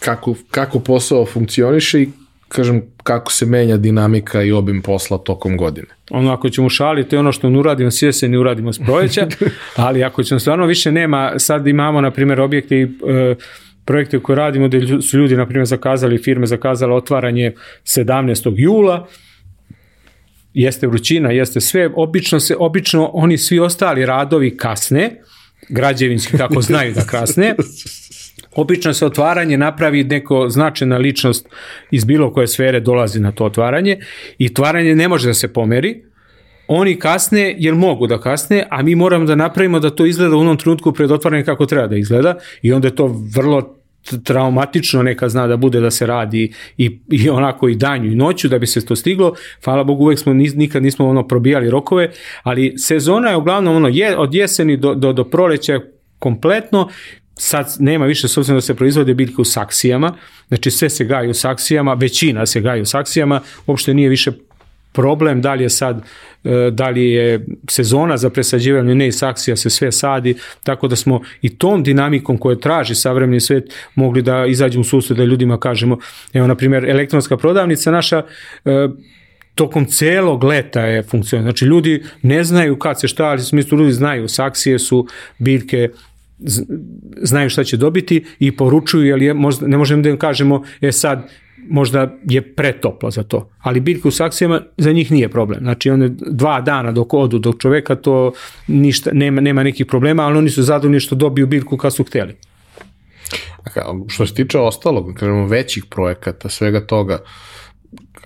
kako, kako posao funkcioniše i kažem, kako se menja dinamika i obim posla tokom godine. Ono, ako ćemo šaliti, ono što ne uradimo s jeseni, uradimo s proleća, [laughs] ali ako ćemo stvarno više nema, sad imamo, na primjer, objekte i e, projekte koje radimo, gde su ljudi, na primjer, zakazali, firme zakazale otvaranje 17. jula, jeste vrućina, jeste sve, obično se, obično oni svi ostali radovi kasne, građevinski kako [laughs] znaju da kasne, Obično se otvaranje napravi neko značajna ličnost iz bilo koje sfere dolazi na to otvaranje i otvaranje ne može da se pomeri, oni kasne jer mogu da kasne, a mi moramo da napravimo da to izgleda u onom trenutku pred otvaranjem kako treba da izgleda i onda je to vrlo traumatično neka zna da bude da se radi i, i onako i danju i noću da bi se to stiglo. Hvala Bogu uvek smo nikad nismo ono probijali rokove, ali sezona je uglavnom ono je od jeseni do, do, do proleća kompletno sad nema više s obzirom da se proizvode biljke u saksijama, znači sve se gaji u saksijama, većina se gaji u saksijama, uopšte nije više problem da li je sad e, da li je sezona za presađivanje ne saksija se sve sadi tako da smo i tom dinamikom koje traži savremeni svet mogli da izađemo u susret da ljudima kažemo evo na primjer elektronska prodavnica naša e, tokom celog leta je funkcionalna. Znači ljudi ne znaju kad se šta, ali u smislu ljudi znaju, saksije su biljke znaju šta će dobiti i poručuju, jer je, možda, ne možemo da im kažemo, e sad, možda je pretoplo za to. Ali biljke u saksijama za njih nije problem. Znači one dva dana dok odu do čoveka to ništa, nema, nema nekih problema, ali oni su zadovoljni što dobiju biljku kad su hteli. Što se tiče ostalog, kažemo većih projekata, svega toga,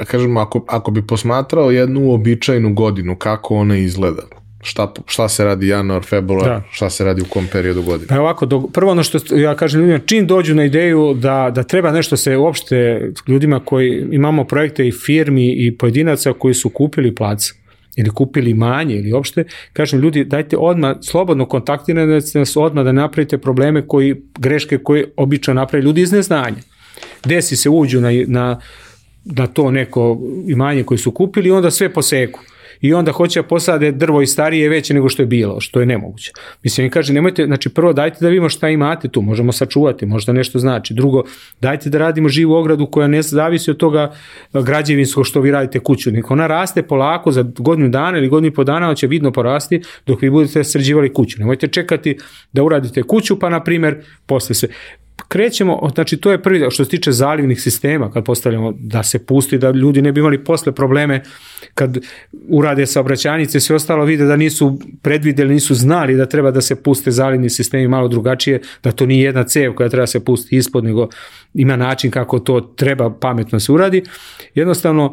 kažemo ako, ako bi posmatrao jednu uobičajnu godinu, kako ona izgleda, šta, šta se radi januar, februar, da. šta se radi u kom periodu godine? Pa ovako, do, prvo ono što ja kažem ljudima, čim dođu na ideju da, da treba nešto se uopšte ljudima koji imamo projekte i firmi i pojedinaca koji su kupili plac, ili kupili manje ili uopšte, kažem ljudi dajte odmah, slobodno kontaktirajte nas odmah da napravite probleme koji, greške koje obično napravi ljudi iz neznanja. Desi se uđu na, na, na to neko imanje koje su kupili i onda sve poseku i onda hoće da posade drvo i starije veće nego što je bilo, što je nemoguće. Mislim, mi kaže, nemojte, znači prvo dajte da vidimo šta imate tu, možemo sačuvati, možda nešto znači. Drugo, dajte da radimo živu ogradu koja ne zavisi od toga građevinskog što vi radite kuću. Nek ona raste polako za godinu dana ili godinu i po dana, će vidno porasti dok vi budete sređivali kuću. Nemojte čekati da uradite kuću, pa na primer posle se krećemo, znači to je prvi, što se tiče zalivnih sistema, kad postavljamo da se pusti, da ljudi ne bi imali posle probleme kad urade saobraćajnice, sve ostalo vide da nisu predvideli, nisu znali da treba da se puste zalivni sistemi malo drugačije, da to nije jedna cev koja treba da se pustiti ispod, nego ima način kako to treba pametno se uradi. Jednostavno,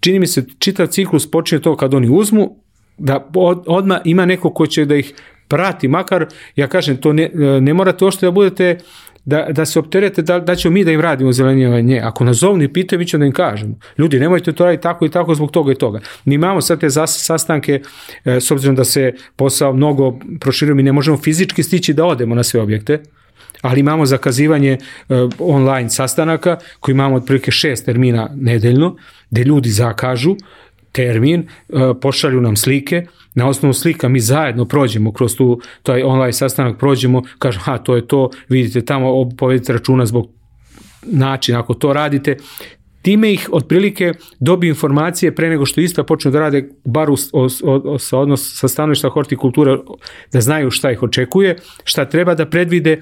čini mi se, čitav ciklus počinje to kad oni uzmu, da od, odmah ima neko ko će da ih prati, makar, ja kažem, to ne, ne morate ošte da budete da, da se opterete da, da ćemo mi da im radimo zelenjavanje. Ako nas zovni i pitaju, mi ćemo da im kažemo. Ljudi, nemojte to raditi tako i tako zbog toga i toga. Mi imamo sad te sastanke, e, s obzirom da se posao mnogo proširio, mi ne možemo fizički stići da odemo na sve objekte, ali imamo zakazivanje uh, online sastanaka koji imamo otprilike šest termina nedeljno, gde ljudi zakažu termin, uh, pošalju nam slike, na osnovu slika mi zajedno prođemo kroz tu, taj online sastanak prođemo, kažem, ha, to je to, vidite tamo, povedite računa zbog načina, ako to radite, time ih otprilike dobiju informacije pre nego što ista počnu da rade bar u, sa odnos sa stanovišta hortikulture da znaju šta ih očekuje, šta treba da predvide.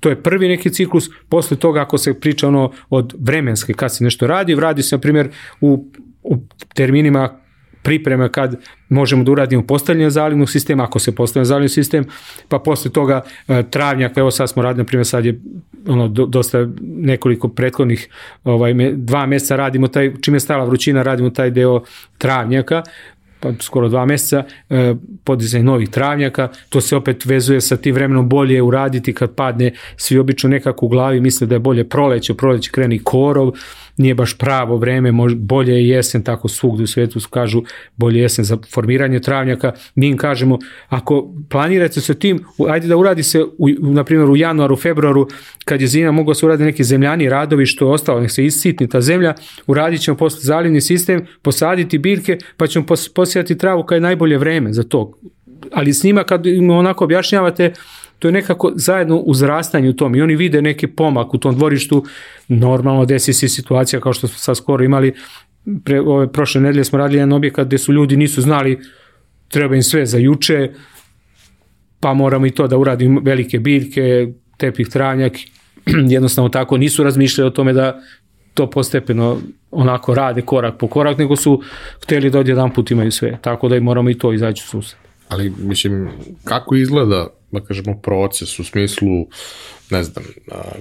To je prvi neki ciklus, posle toga ako se priča ono od vremenske kad se nešto radi, radi se na primjer u, u terminima pripreme kad možemo da uradimo postavljanje zalivnog sistema, ako se postavlja zalivni sistem, pa posle toga e, travnjak, evo sad smo radili, na primjer sad je ono do, dosta nekoliko prethodnih ovaj dva meseca radimo taj čime je stala vrućina radimo taj deo travnjaka pa skoro dva meseca, e, podizanje novih travnjaka, to se opet vezuje sa tim vremenom bolje uraditi kad padne, svi obično nekako u glavi misle da je bolje proleće, proleće kreni korov, nije baš pravo vreme, može, bolje je jesen, tako svugde u svetu kažu bolje jesen za formiranje travnjaka. Mi im kažemo, ako planirate sa tim, ajde da uradi se, u, na primjer u januaru, februaru, kad je zima, mogu da se uradi neki zemljani radovi, što je ostalo, nek se isitni ta zemlja, uradit ćemo posle zalivni sistem, posaditi biljke, pa ćemo pos, posijati travu kad je najbolje vreme za to. Ali s njima kad im onako objašnjavate, to je nekako zajedno uzrastanje u tom i oni vide neki pomak u tom dvorištu, normalno desi se situacija kao što smo sad skoro imali, pre, ove prošle nedelje smo radili jedan objekat gde su ljudi nisu znali treba im sve za juče, pa moramo i to da uradimo velike biljke, tepih travnjak, [clears throat] jednostavno tako nisu razmišljali o tome da to postepeno onako rade korak po korak, nego su hteli da odjedan put imaju sve, tako da i moramo i to izaći u susret. Ali, mislim, kako izgleda da kažemo, proces u smislu, ne znam,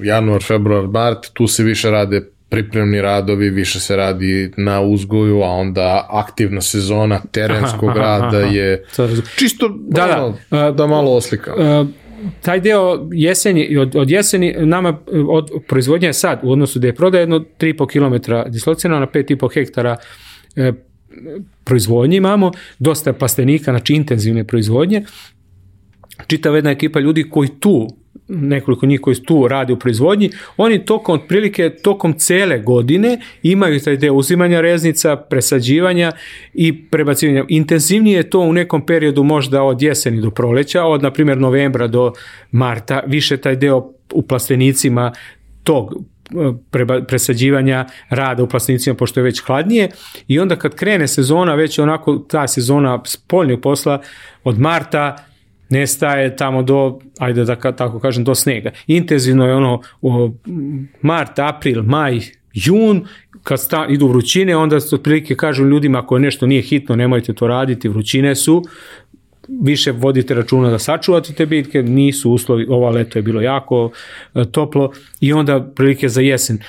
januar, februar, mart, tu se više rade pripremni radovi, više se radi na uzgoju, a onda aktivna sezona terenskog aha, [laughs] rada aha, je [laughs] čisto da, da, da, da malo oslika. Uh, taj deo jeseni, od, od jeseni nama od proizvodnja je sad u odnosu da je prodaje jedno 3,5 km dislocirano na 5,5 hektara e, proizvodnje imamo, dosta pastenika, znači intenzivne proizvodnje, čitava jedna ekipa ljudi koji tu nekoliko njih koji tu radi u proizvodnji, oni tokom otprilike tokom cele godine imaju taj deo uzimanja reznica, presađivanja i prebacivanja. Intenzivnije je to u nekom periodu možda od jeseni do proleća, od na primjer novembra do marta, više taj deo u plastenicima tog preba, presađivanja rada u plastenicima pošto je već hladnije i onda kad krene sezona, već onako ta sezona spoljnog posla od marta nestaje tamo do, ajde da tako kažem, do snega. Intenzivno je ono mart, april, maj, jun, kad sta, idu vrućine, onda se otprilike kažu ljudima ako nešto nije hitno, nemojte to raditi, vrućine su, više vodite računa da sačuvate te bitke, nisu uslovi, ova leto je bilo jako e, toplo i onda prilike za jesen. E,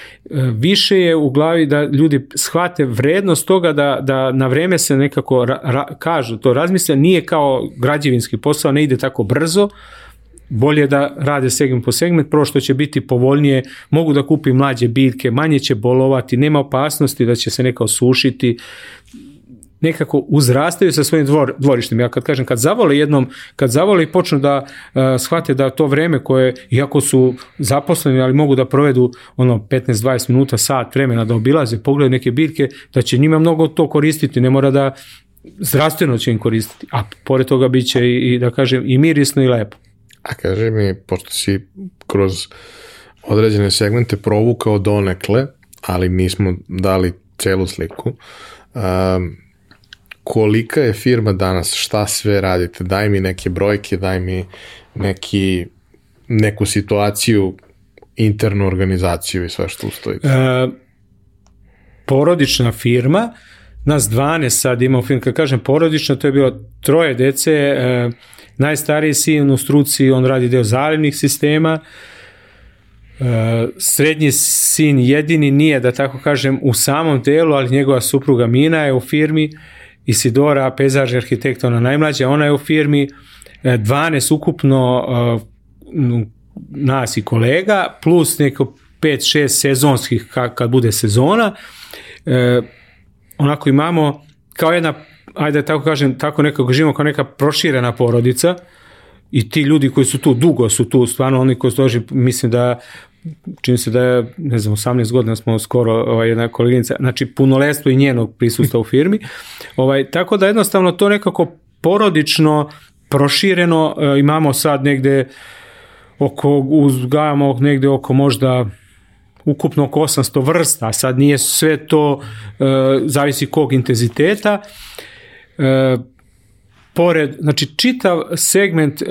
više je u glavi da ljudi shvate vrednost toga da, da na vreme se nekako ra, ra, kažu, to razmisle, nije kao građevinski posao, ne ide tako brzo, bolje da rade segment po segment, prvo što će biti povoljnije, mogu da kupi mlađe biljke, manje će bolovati, nema opasnosti da će se neka osušiti, nekako uzrastaju sa svojim dvor, dvorištem. Ja kad kažem, kad zavole jednom, kad zavole i počnu da uh, shvate da to vreme koje, iako su zaposleni, ali mogu da provedu ono 15-20 minuta, sat vremena da obilaze, pogledaju neke biljke, da će njima mnogo to koristiti, ne mora da zdravstveno će im koristiti, a pored toga bit će i, i da kažem, i mirisno i lepo. A kaže mi, pošto si kroz određene segmente provukao donekle, ali nismo dali celu sliku, um, kolika je firma danas, šta sve radite, daj mi neke brojke, daj mi neki, neku situaciju, internu organizaciju i sve što ustoji. E, porodična firma, nas 12 sad imamo firma, kad kažem porodična, to je bilo troje dece, e, najstariji sin u struci, on radi deo zalivnih sistema, e, srednji sin jedini nije, da tako kažem, u samom delu, ali njegova supruga Mina je u firmi, Isidora, pezaž arhitekta, ona najmlađa, ona je u firmi, 12 e, ukupno e, nas i kolega, plus neko 5-6 sezonskih kad bude sezona. E, onako imamo kao jedna, ajde da tako kažem, tako nekako živimo kao neka proširena porodica i ti ljudi koji su tu, dugo su tu, stvarno oni koji su mislim da čini se da je, ne znam, 18 godina smo skoro ovaj, jedna koleginica, znači punoletstvo i njenog prisustva u firmi. [laughs] Ovaj, tako da jednostavno to nekako porodično prošireno, e, imamo sad negde oko, uzgajamo negde oko možda ukupno oko 800 vrsta, sad nije sve to, e, zavisi kog intenziteta. E, pored, znači čitav segment e,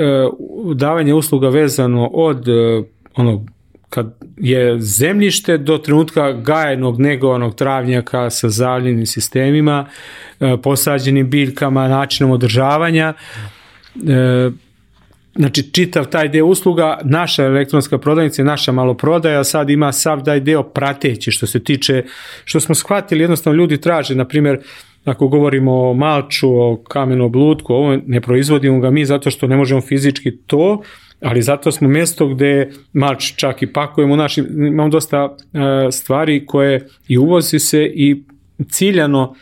davanja usluga vezano od e, ono, kad je zemljište do trenutka gajenog negovanog travnjaka sa zavljenim sistemima, e, posađenim biljkama, načinom održavanja, e, znači čitav taj deo usluga, naša elektronska prodavnica, naša maloprodaja sad ima sav taj deo prateći što se tiče, što smo shvatili, jednostavno ljudi traže, na primjer, ako govorimo o malču, o kamenu blutku, ovo ne proizvodimo ga mi zato što ne možemo fizički to, ali zato smo mjesto gde malč čak i pakujemo, naši, imamo dosta uh, stvari koje i uvozi se i ciljano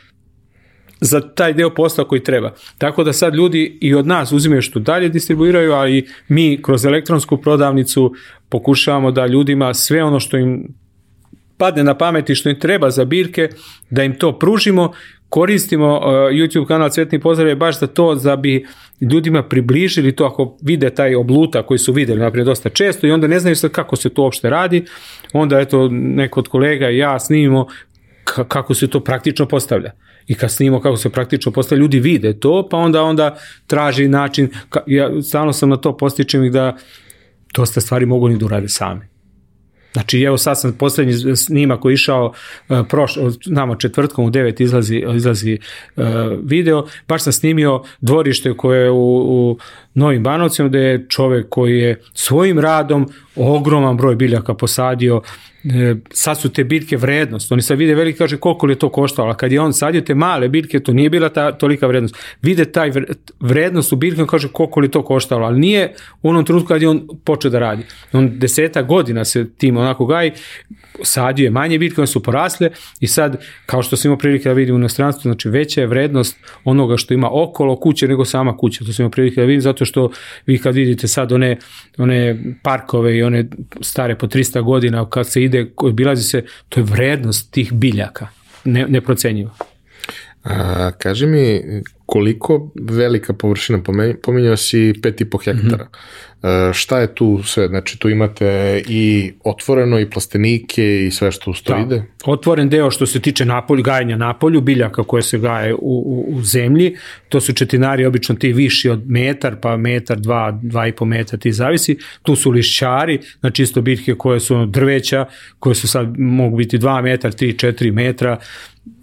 za taj deo posla koji treba. Tako da sad ljudi i od nas uzimaju što dalje distribuiraju, ali mi kroz elektronsku prodavnicu pokušavamo da ljudima sve ono što im padne na pameti što im treba za biljke, da im to pružimo, koristimo uh, YouTube kanal Cvetni pozdrav je baš za to da bi ljudima približili to ako vide taj obluta koji su videli naprijed dosta često i onda ne znaju sad kako se to uopšte radi, onda eto neko od kolega i ja snimimo kako se to praktično postavlja. I kad snimimo kako se praktično postavlja, ljudi vide to, pa onda onda traži način, ja stalno sam na to postičem ih da dosta stvari mogu ni da urade sami. Znači, evo sad sam poslednji snima koji je išao uh, proš, četvrtkom u 9 izlazi, izlazi uh, video, baš sam snimio dvorište koje je u, u Novim Banovcima, gde je čovek koji je svojim radom ogroman broj biljaka posadio, e, sad su te biljke vrednost, oni sad vide veliki, kaže koliko li je to koštalo, a kad je on sadio te male biljke, to nije bila ta tolika vrednost. Vide taj vrednost u biljke, on kaže koliko li to koštalo, ali nije u onom trenutku kad je on počeo da radi. On deseta godina se tim onako gaji, sadio je manje biljke, one su porasle i sad, kao što sam imao prilike da vidim u inostranstvu, znači veća je vrednost onoga što ima okolo kuće nego sama kuća. To sam imao prilike da vidim zato što vi kad vidite sad one, one parkove i one stare po 300 godina, kad se ide, obilazi se, to je vrednost tih biljaka, ne, neprocenjiva. A, kaži mi, koliko velika površina, pominjao si 5,5 hektara. Mm -hmm. šta je tu sve? Znači tu imate i otvoreno i plastenike i sve što uz to da. ide? Otvoren deo što se tiče napolju, gajanja napolju, biljaka koje se gaje u, u, u zemlji, to su četinari obično ti viši od metar, pa metar, dva, dva i po metra, ti zavisi. Tu su lišćari, znači isto biljke koje su drveća, koje su sad mogu biti 2 metra, 3, 4 metra,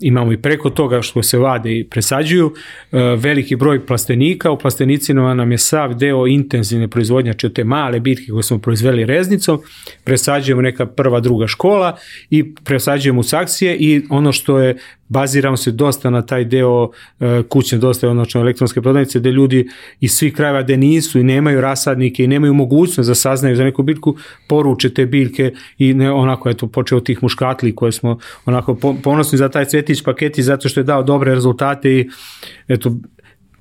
imamo i preko toga što se vade i presađuju, e, veliki broj plastenika, u plastenicima nam je sav deo intenzivne proizvodnje, znači te male bitke koje smo proizveli reznicom, presađujemo neka prva, druga škola i presađujemo u saksije i ono što je baziramo se dosta na taj deo e, kućne dostave, odnosno elektronske prodavnice, gde ljudi iz svih krajeva gde nisu i nemaju rasadnike i nemaju mogućnost da saznaju za neku biljku, poruče te biljke i ne, onako, eto, počeo tih muškatli koje smo onako ponosni za taj cvetić paketi zato što je dao dobre rezultate i eto,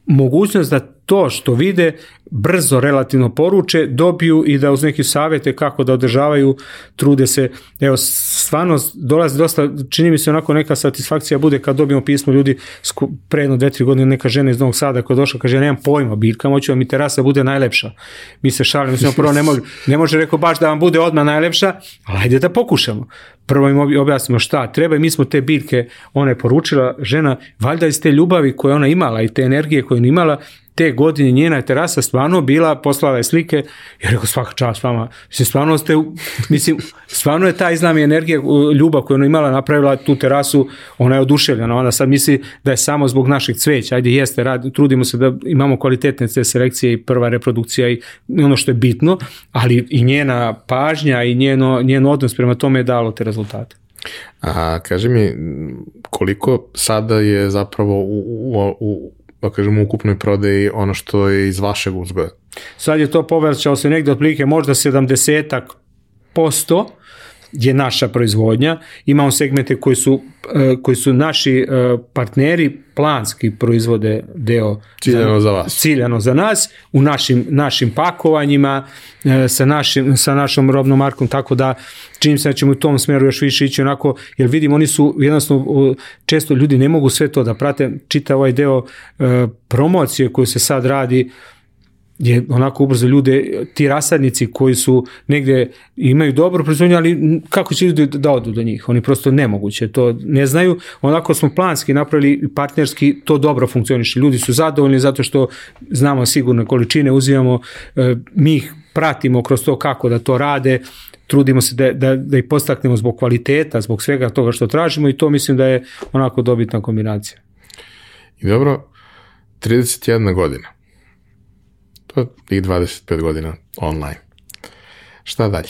mogućnost da to što vide brzo relativno poruče, dobiju i da uz neke savete kako da održavaju, trude se, evo stvarno dolazi dosta, čini mi se onako neka satisfakcija bude kad dobijemo pismo ljudi pre jedno dve, tri godine neka žena iz Novog Sada koja došla, kaže ja nemam pojma biljka, hoću da mi terasa bude najlepša. Mi se šalimo, mislim prvo ne može, ne može rekao baš da vam bude odmah najlepša, ali ajde da pokušamo. Prvo im objasnimo šta treba i mi smo te biljke, ona je poručila, žena, valjda iz te ljubavi koje ona imala i te energije koje ona imala, te godine njena je terasa stvarno bila, poslala je slike, ja rekao svaka čast vama, mislim, stvarno ste, mislim, stvarno je ta iznam energija, ljubav koju ona imala, napravila tu terasu, ona je oduševljena, ona sad misli da je samo zbog našeg cveća, ajde jeste, rad, trudimo se da imamo kvalitetne te selekcije i prva reprodukcija i ono što je bitno, ali i njena pažnja i njeno, njeno odnos prema tome je dalo te rezultate. A kaži mi, koliko sada je zapravo u, u, u da kažemo, ukupnoj prodaji ono što je iz vašeg uzgoja? Sad je to povećao se negde otprilike možda 70 posto je naša proizvodnja. Imamo segmente koji su, e, koji su naši e, partneri planski proizvode deo ciljano za vas. Ciljano za nas u našim našim pakovanjima e, sa našim sa našom robnom markom tako da čini se da ćemo u tom smeru još više ići onako jer vidim oni su jednostavno često ljudi ne mogu sve to da prate čita ovaj deo promocije koju se sad radi je onako ubrzo ljude, ti rasadnici koji su negde imaju dobro proizvodnju, ali kako će ljudi da odu do njih? Oni prosto nemoguće, to ne znaju. Onako smo planski napravili partnerski, to dobro funkcioniše. Ljudi su zadovoljni zato što znamo sigurne količine, uzimamo, e, mi ih pratimo kroz to kako da to rade, trudimo se da, da, da ih postaknemo zbog kvaliteta, zbog svega toga što tražimo i to mislim da je onako dobitna kombinacija. I dobro, 31 godina. To je tih 25 godina online. Šta dalje?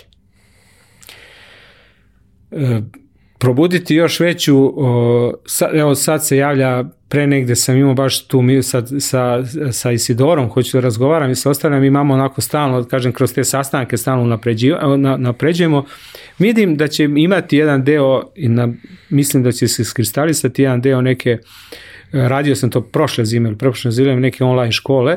E, probuditi još veću, o, sa, evo sad se javlja, pre negde sam imao baš tu mi sa, sa, sa Isidorom, hoću da razgovaram i sa ostalim, imamo onako stalno, kažem, kroz te sastanke stalno na, napređujemo. Vidim da će imati jedan deo, i na, mislim da će se skristalisati jedan deo neke, radio sam to prošle zime ili prošle zime, neke online škole,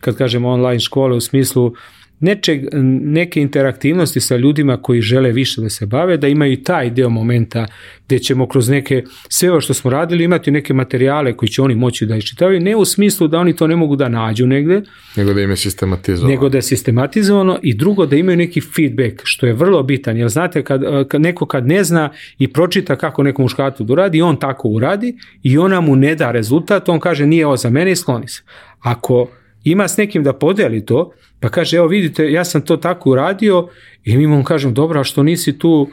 kad kažem online škole u smislu nečeg, neke interaktivnosti sa ljudima koji žele više da se bave, da imaju i taj deo momenta gde ćemo kroz neke, sve ovo što smo radili, imati neke materijale koji će oni moći da iščitavaju, ne u smislu da oni to ne mogu da nađu negde, nego da im je sistematizovano. Nego da je sistematizovano i drugo da imaju neki feedback, što je vrlo bitan, jer znate kad, kad neko kad ne zna i pročita kako nekom muškatu da uradi, on tako uradi i ona mu ne da rezultat, on kaže nije ovo za mene i skloni se. Ako ima s nekim da podeli to, pa kaže, evo vidite, ja sam to tako uradio i mi mu kažem, dobro, a što nisi tu,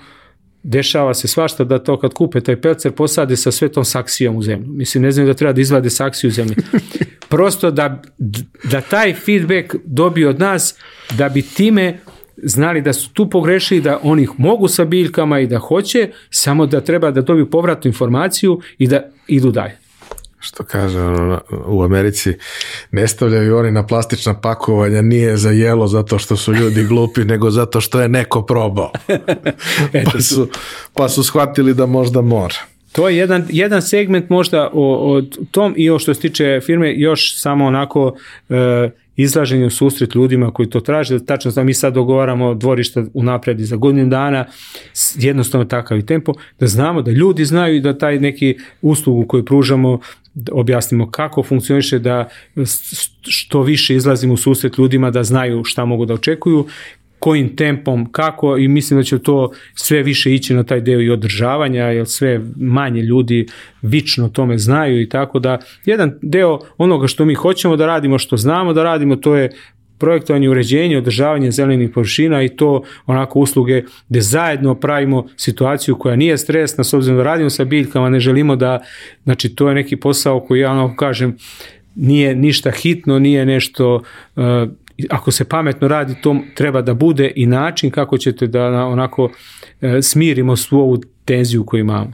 dešava se svašta da to kad kupe taj pelcer posade sa svetom saksijom u zemlju. Mislim, ne znam da treba da izvade saksiju u zemlju. [laughs] Prosto da, da taj feedback dobije od nas, da bi time znali da su tu pogrešili, da oni mogu sa biljkama i da hoće, samo da treba da dobiju povratnu informaciju i da idu dalje što kaže ono, u Americi, ne stavljaju oni na plastična pakovanja, nije za jelo zato što su ljudi [laughs] glupi, nego zato što je neko probao. [laughs] pa, su, pa su shvatili da možda mora. To je jedan, jedan segment možda o, o tom i o što se tiče firme još samo onako e, izlaženje u susret ljudima koji to traže, da tačno da mi sad dogovaramo dvorišta u napredi za godinu dana, jednostavno takav i tempo, da znamo da ljudi znaju i da taj neki uslugu koju pružamo da objasnimo kako funkcioniše da što više izlazimo u susret ljudima da znaju šta mogu da očekuju kojim tempom, kako i mislim da će to sve više ići na taj deo i održavanja, jer sve manje ljudi vično tome znaju i tako da jedan deo onoga što mi hoćemo da radimo, što znamo da radimo, to je projektovanje, uređenje, održavanje zelenih površina i to onako usluge gde zajedno pravimo situaciju koja nije stresna, s obzirom da radimo sa biljkama, ne želimo da, znači to je neki posao koji ja onako kažem, nije ništa hitno, nije nešto uh, ako se pametno radi, to treba da bude i način kako ćete da onako uh, smirimo svu ovu tenziju koju imamo.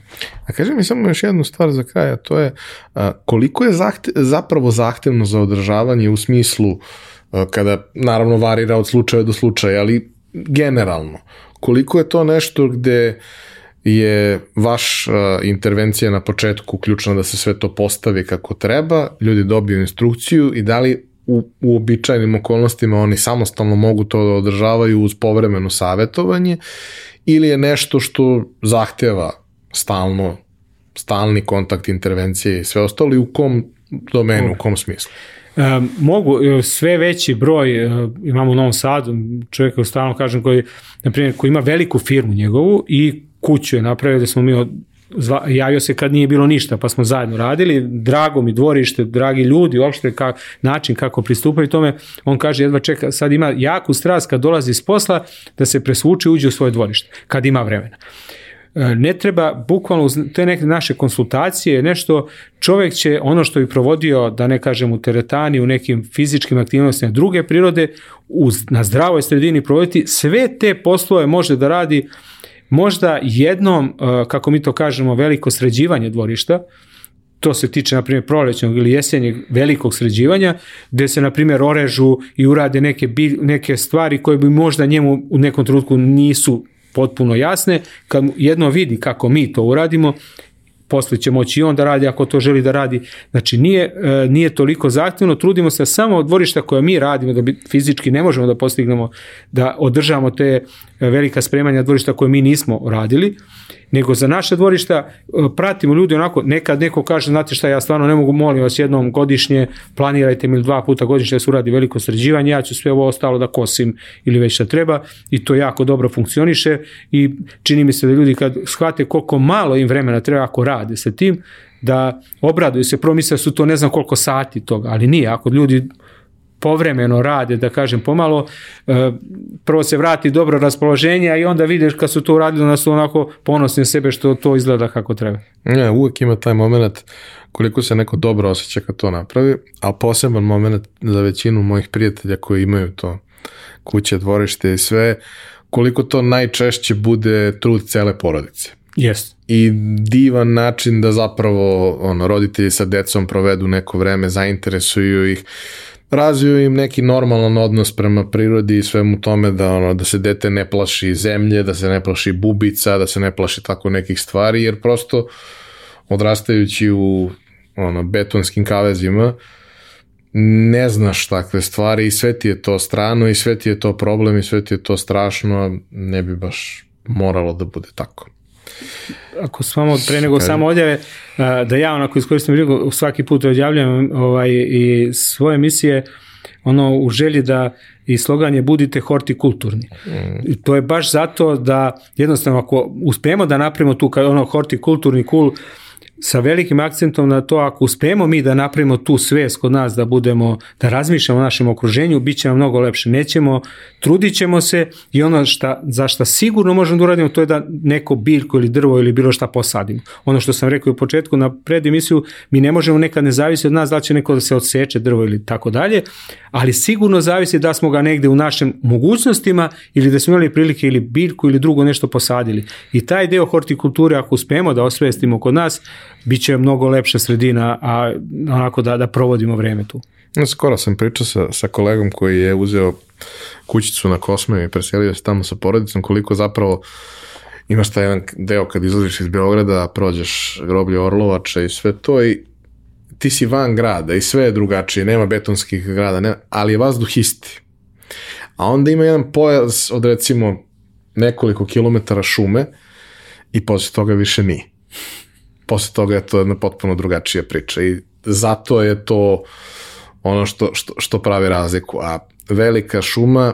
A kaži mi samo još jednu stvar za kraj, a to je uh, koliko je zahte, zapravo zahtevno za održavanje u smislu uh, kada naravno varira od slučaja do slučaja, ali generalno, koliko je to nešto gde je vaš intervencija na početku ključna da se sve to postavi kako treba, ljudi dobiju instrukciju i da li u, u običajnim okolnostima oni samostalno mogu to da održavaju uz povremeno savetovanje ili je nešto što zahteva stalno stalni kontakt, intervencije i sve ostalo i u kom domenu, u kom smislu? E, mogu, e, sve veći broj, e, imamo u Novom Sadu, čovjeka stalno kažem, koji, na primjer, koji ima veliku firmu njegovu i kuću je napravio da smo mi od, zva, javio se kad nije bilo ništa, pa smo zajedno radili, drago mi dvorište, dragi ljudi, uopšte ka, način kako pristupaju tome, on kaže jedva čeka, sad ima jaku strast kad dolazi iz posla da se presvuče i uđe u svoje dvorište, kad ima vremena. Uh, E, ne treba bukvalno te neke naše konsultacije, nešto čovjek će ono što bi provodio, da ne kažem u teretani, u nekim fizičkim aktivnostima druge prirode, uz, na zdravoj sredini provoditi, sve te poslove može da radi možda jednom, e, kako mi to kažemo, veliko sređivanje dvorišta, to se tiče, na primjer, prolećnog ili jesenjeg velikog sređivanja, gde se, na primjer, orežu i urade neke, neke stvari koje bi možda njemu u nekom trenutku nisu potpuno jasne, kad jedno vidi kako mi to uradimo, posle će moći i on da radi ako to želi da radi. Znači nije, e, nije toliko zahtevno, trudimo se samo od dvorišta koje mi radimo, da bi fizički ne možemo da postignemo, da održavamo te e, velika spremanja dvorišta koje mi nismo radili nego za naše dvorišta e, pratimo ljudi onako, nekad neko kaže, znate šta, ja stvarno ne mogu, molim vas, jednom godišnje, planirajte mi dva puta godišnje da se uradi veliko sređivanje, ja ću sve ovo ostalo da kosim ili već šta treba. I to jako dobro funkcioniše i čini mi se da ljudi kad shvate koliko malo im vremena treba ako rade sa tim, da obraduju se, prvo misle da su to ne znam koliko sati toga, ali nije, ako ljudi povremeno rade, da kažem pomalo, e, prvo se vrati dobro raspoloženje, a i onda vidiš kad su to uradili, onda su onako ponosni sebe što to izgleda kako treba. Ne, uvek ima taj moment koliko se neko dobro osjeća kad to napravi, a poseban moment za većinu mojih prijatelja koji imaju to kuće, dvorište i sve, koliko to najčešće bude trud cele porodice. Yes. I divan način da zapravo ono, roditelji sa decom provedu neko vreme, zainteresuju ih, razviju im neki normalan odnos prema prirodi i svemu tome da ono da se dete ne plaši zemlje, da se ne plaši bubica, da se ne plaši tako nekih stvari jer prosto odrastajući u ono betonskim kavezima ne znaš takve stvari i sve ti je to strano i sve ti je to problem i sve ti je to strašno, ne bi baš moralo da bude tako. Ako samo pre nego samo odjave, da ja onako iskoristim priliku, svaki put odjavljam ovaj, i svoje emisije, ono u želji da i slogan je budite hortikulturni. Mm. To je baš zato da jednostavno ako uspijemo da napravimo tu ono hortikulturni kul, cool, sa velikim akcentom na to ako uspemo mi da napravimo tu svest kod nas da budemo, da razmišljamo o našem okruženju, bit će nam mnogo lepše. Nećemo, trudit ćemo se i ono šta, za šta sigurno možemo da uradimo to je da neko biljko ili drvo ili bilo šta posadimo. Ono što sam rekao u početku na pred emisiju, mi ne možemo nekad ne zavisi od nas da će neko da se odseče drvo ili tako dalje, ali sigurno zavisi da smo ga negde u našim mogućnostima ili da smo imali prilike ili biljku ili drugo nešto posadili. I taj deo hortikulture ako uspemo da osvestimo kod nas, bit će mnogo lepša sredina, a onako da, da provodimo vreme tu. Skoro sam pričao sa, sa kolegom koji je uzeo kućicu na Kosme i preselio se tamo sa porodicom, koliko zapravo imaš taj jedan deo kad izlaziš iz Beograda, prođeš groblje Orlovača i sve to i ti si van grada i sve je drugačije, nema betonskih grada, nema, ali je vazduh isti. A onda ima jedan pojas od recimo nekoliko kilometara šume i posle toga više nije posle toga je to jedna potpuno drugačija priča i zato je to ono što, što, što pravi razliku. A velika šuma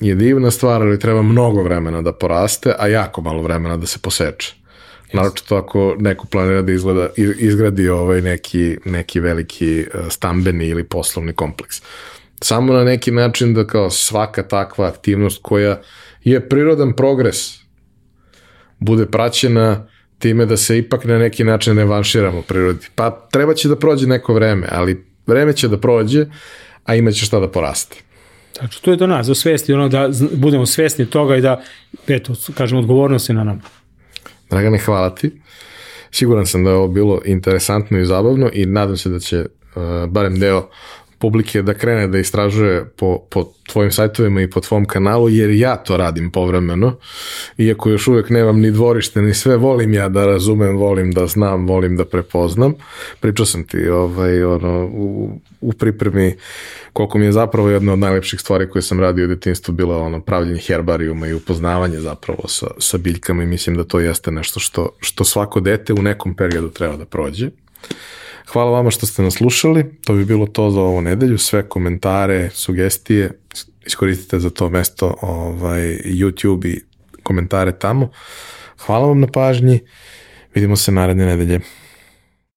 je divna stvar, ali treba mnogo vremena da poraste, a jako malo vremena da se poseče. Yes. Naročito ako neko planira da izgleda, izgradi ovaj neki, neki veliki e, stambeni ili poslovni kompleks. Samo na neki način da kao svaka takva aktivnost koja je prirodan progres bude praćena time da se ipak na neki način revanširamo prirodi. Pa treba će da prođe neko vreme, ali vreme će da prođe, a imaće šta da poraste. Znači, to je do nas, da svesti, ono da budemo svesni toga i da, eto, kažem, odgovornost je na nama. Dragane, hvala ti. Siguran sam da je ovo bilo interesantno i zabavno i nadam se da će uh, barem deo publike da krene da istražuje po, po tvojim sajtovima i po tvom kanalu, jer ja to radim povremeno, iako još uvek nemam ni dvorište, ni sve, volim ja da razumem, volim da znam, volim da prepoznam. Pričao sam ti ovaj, ono, u, u pripremi koliko mi je zapravo jedna od najlepših stvari koje sam radio u detinstvu bila ono pravljenje herbarijuma i upoznavanje zapravo sa, sa biljkama i mislim da to jeste nešto što, što svako dete u nekom periodu treba da prođe. Hvala vama što ste nas slušali. To bi bilo to za ovu nedelju. Sve komentare, sugestije iskoristite za to mesto ovaj, YouTube i komentare tamo. Hvala vam na pažnji. Vidimo se naredne nedelje.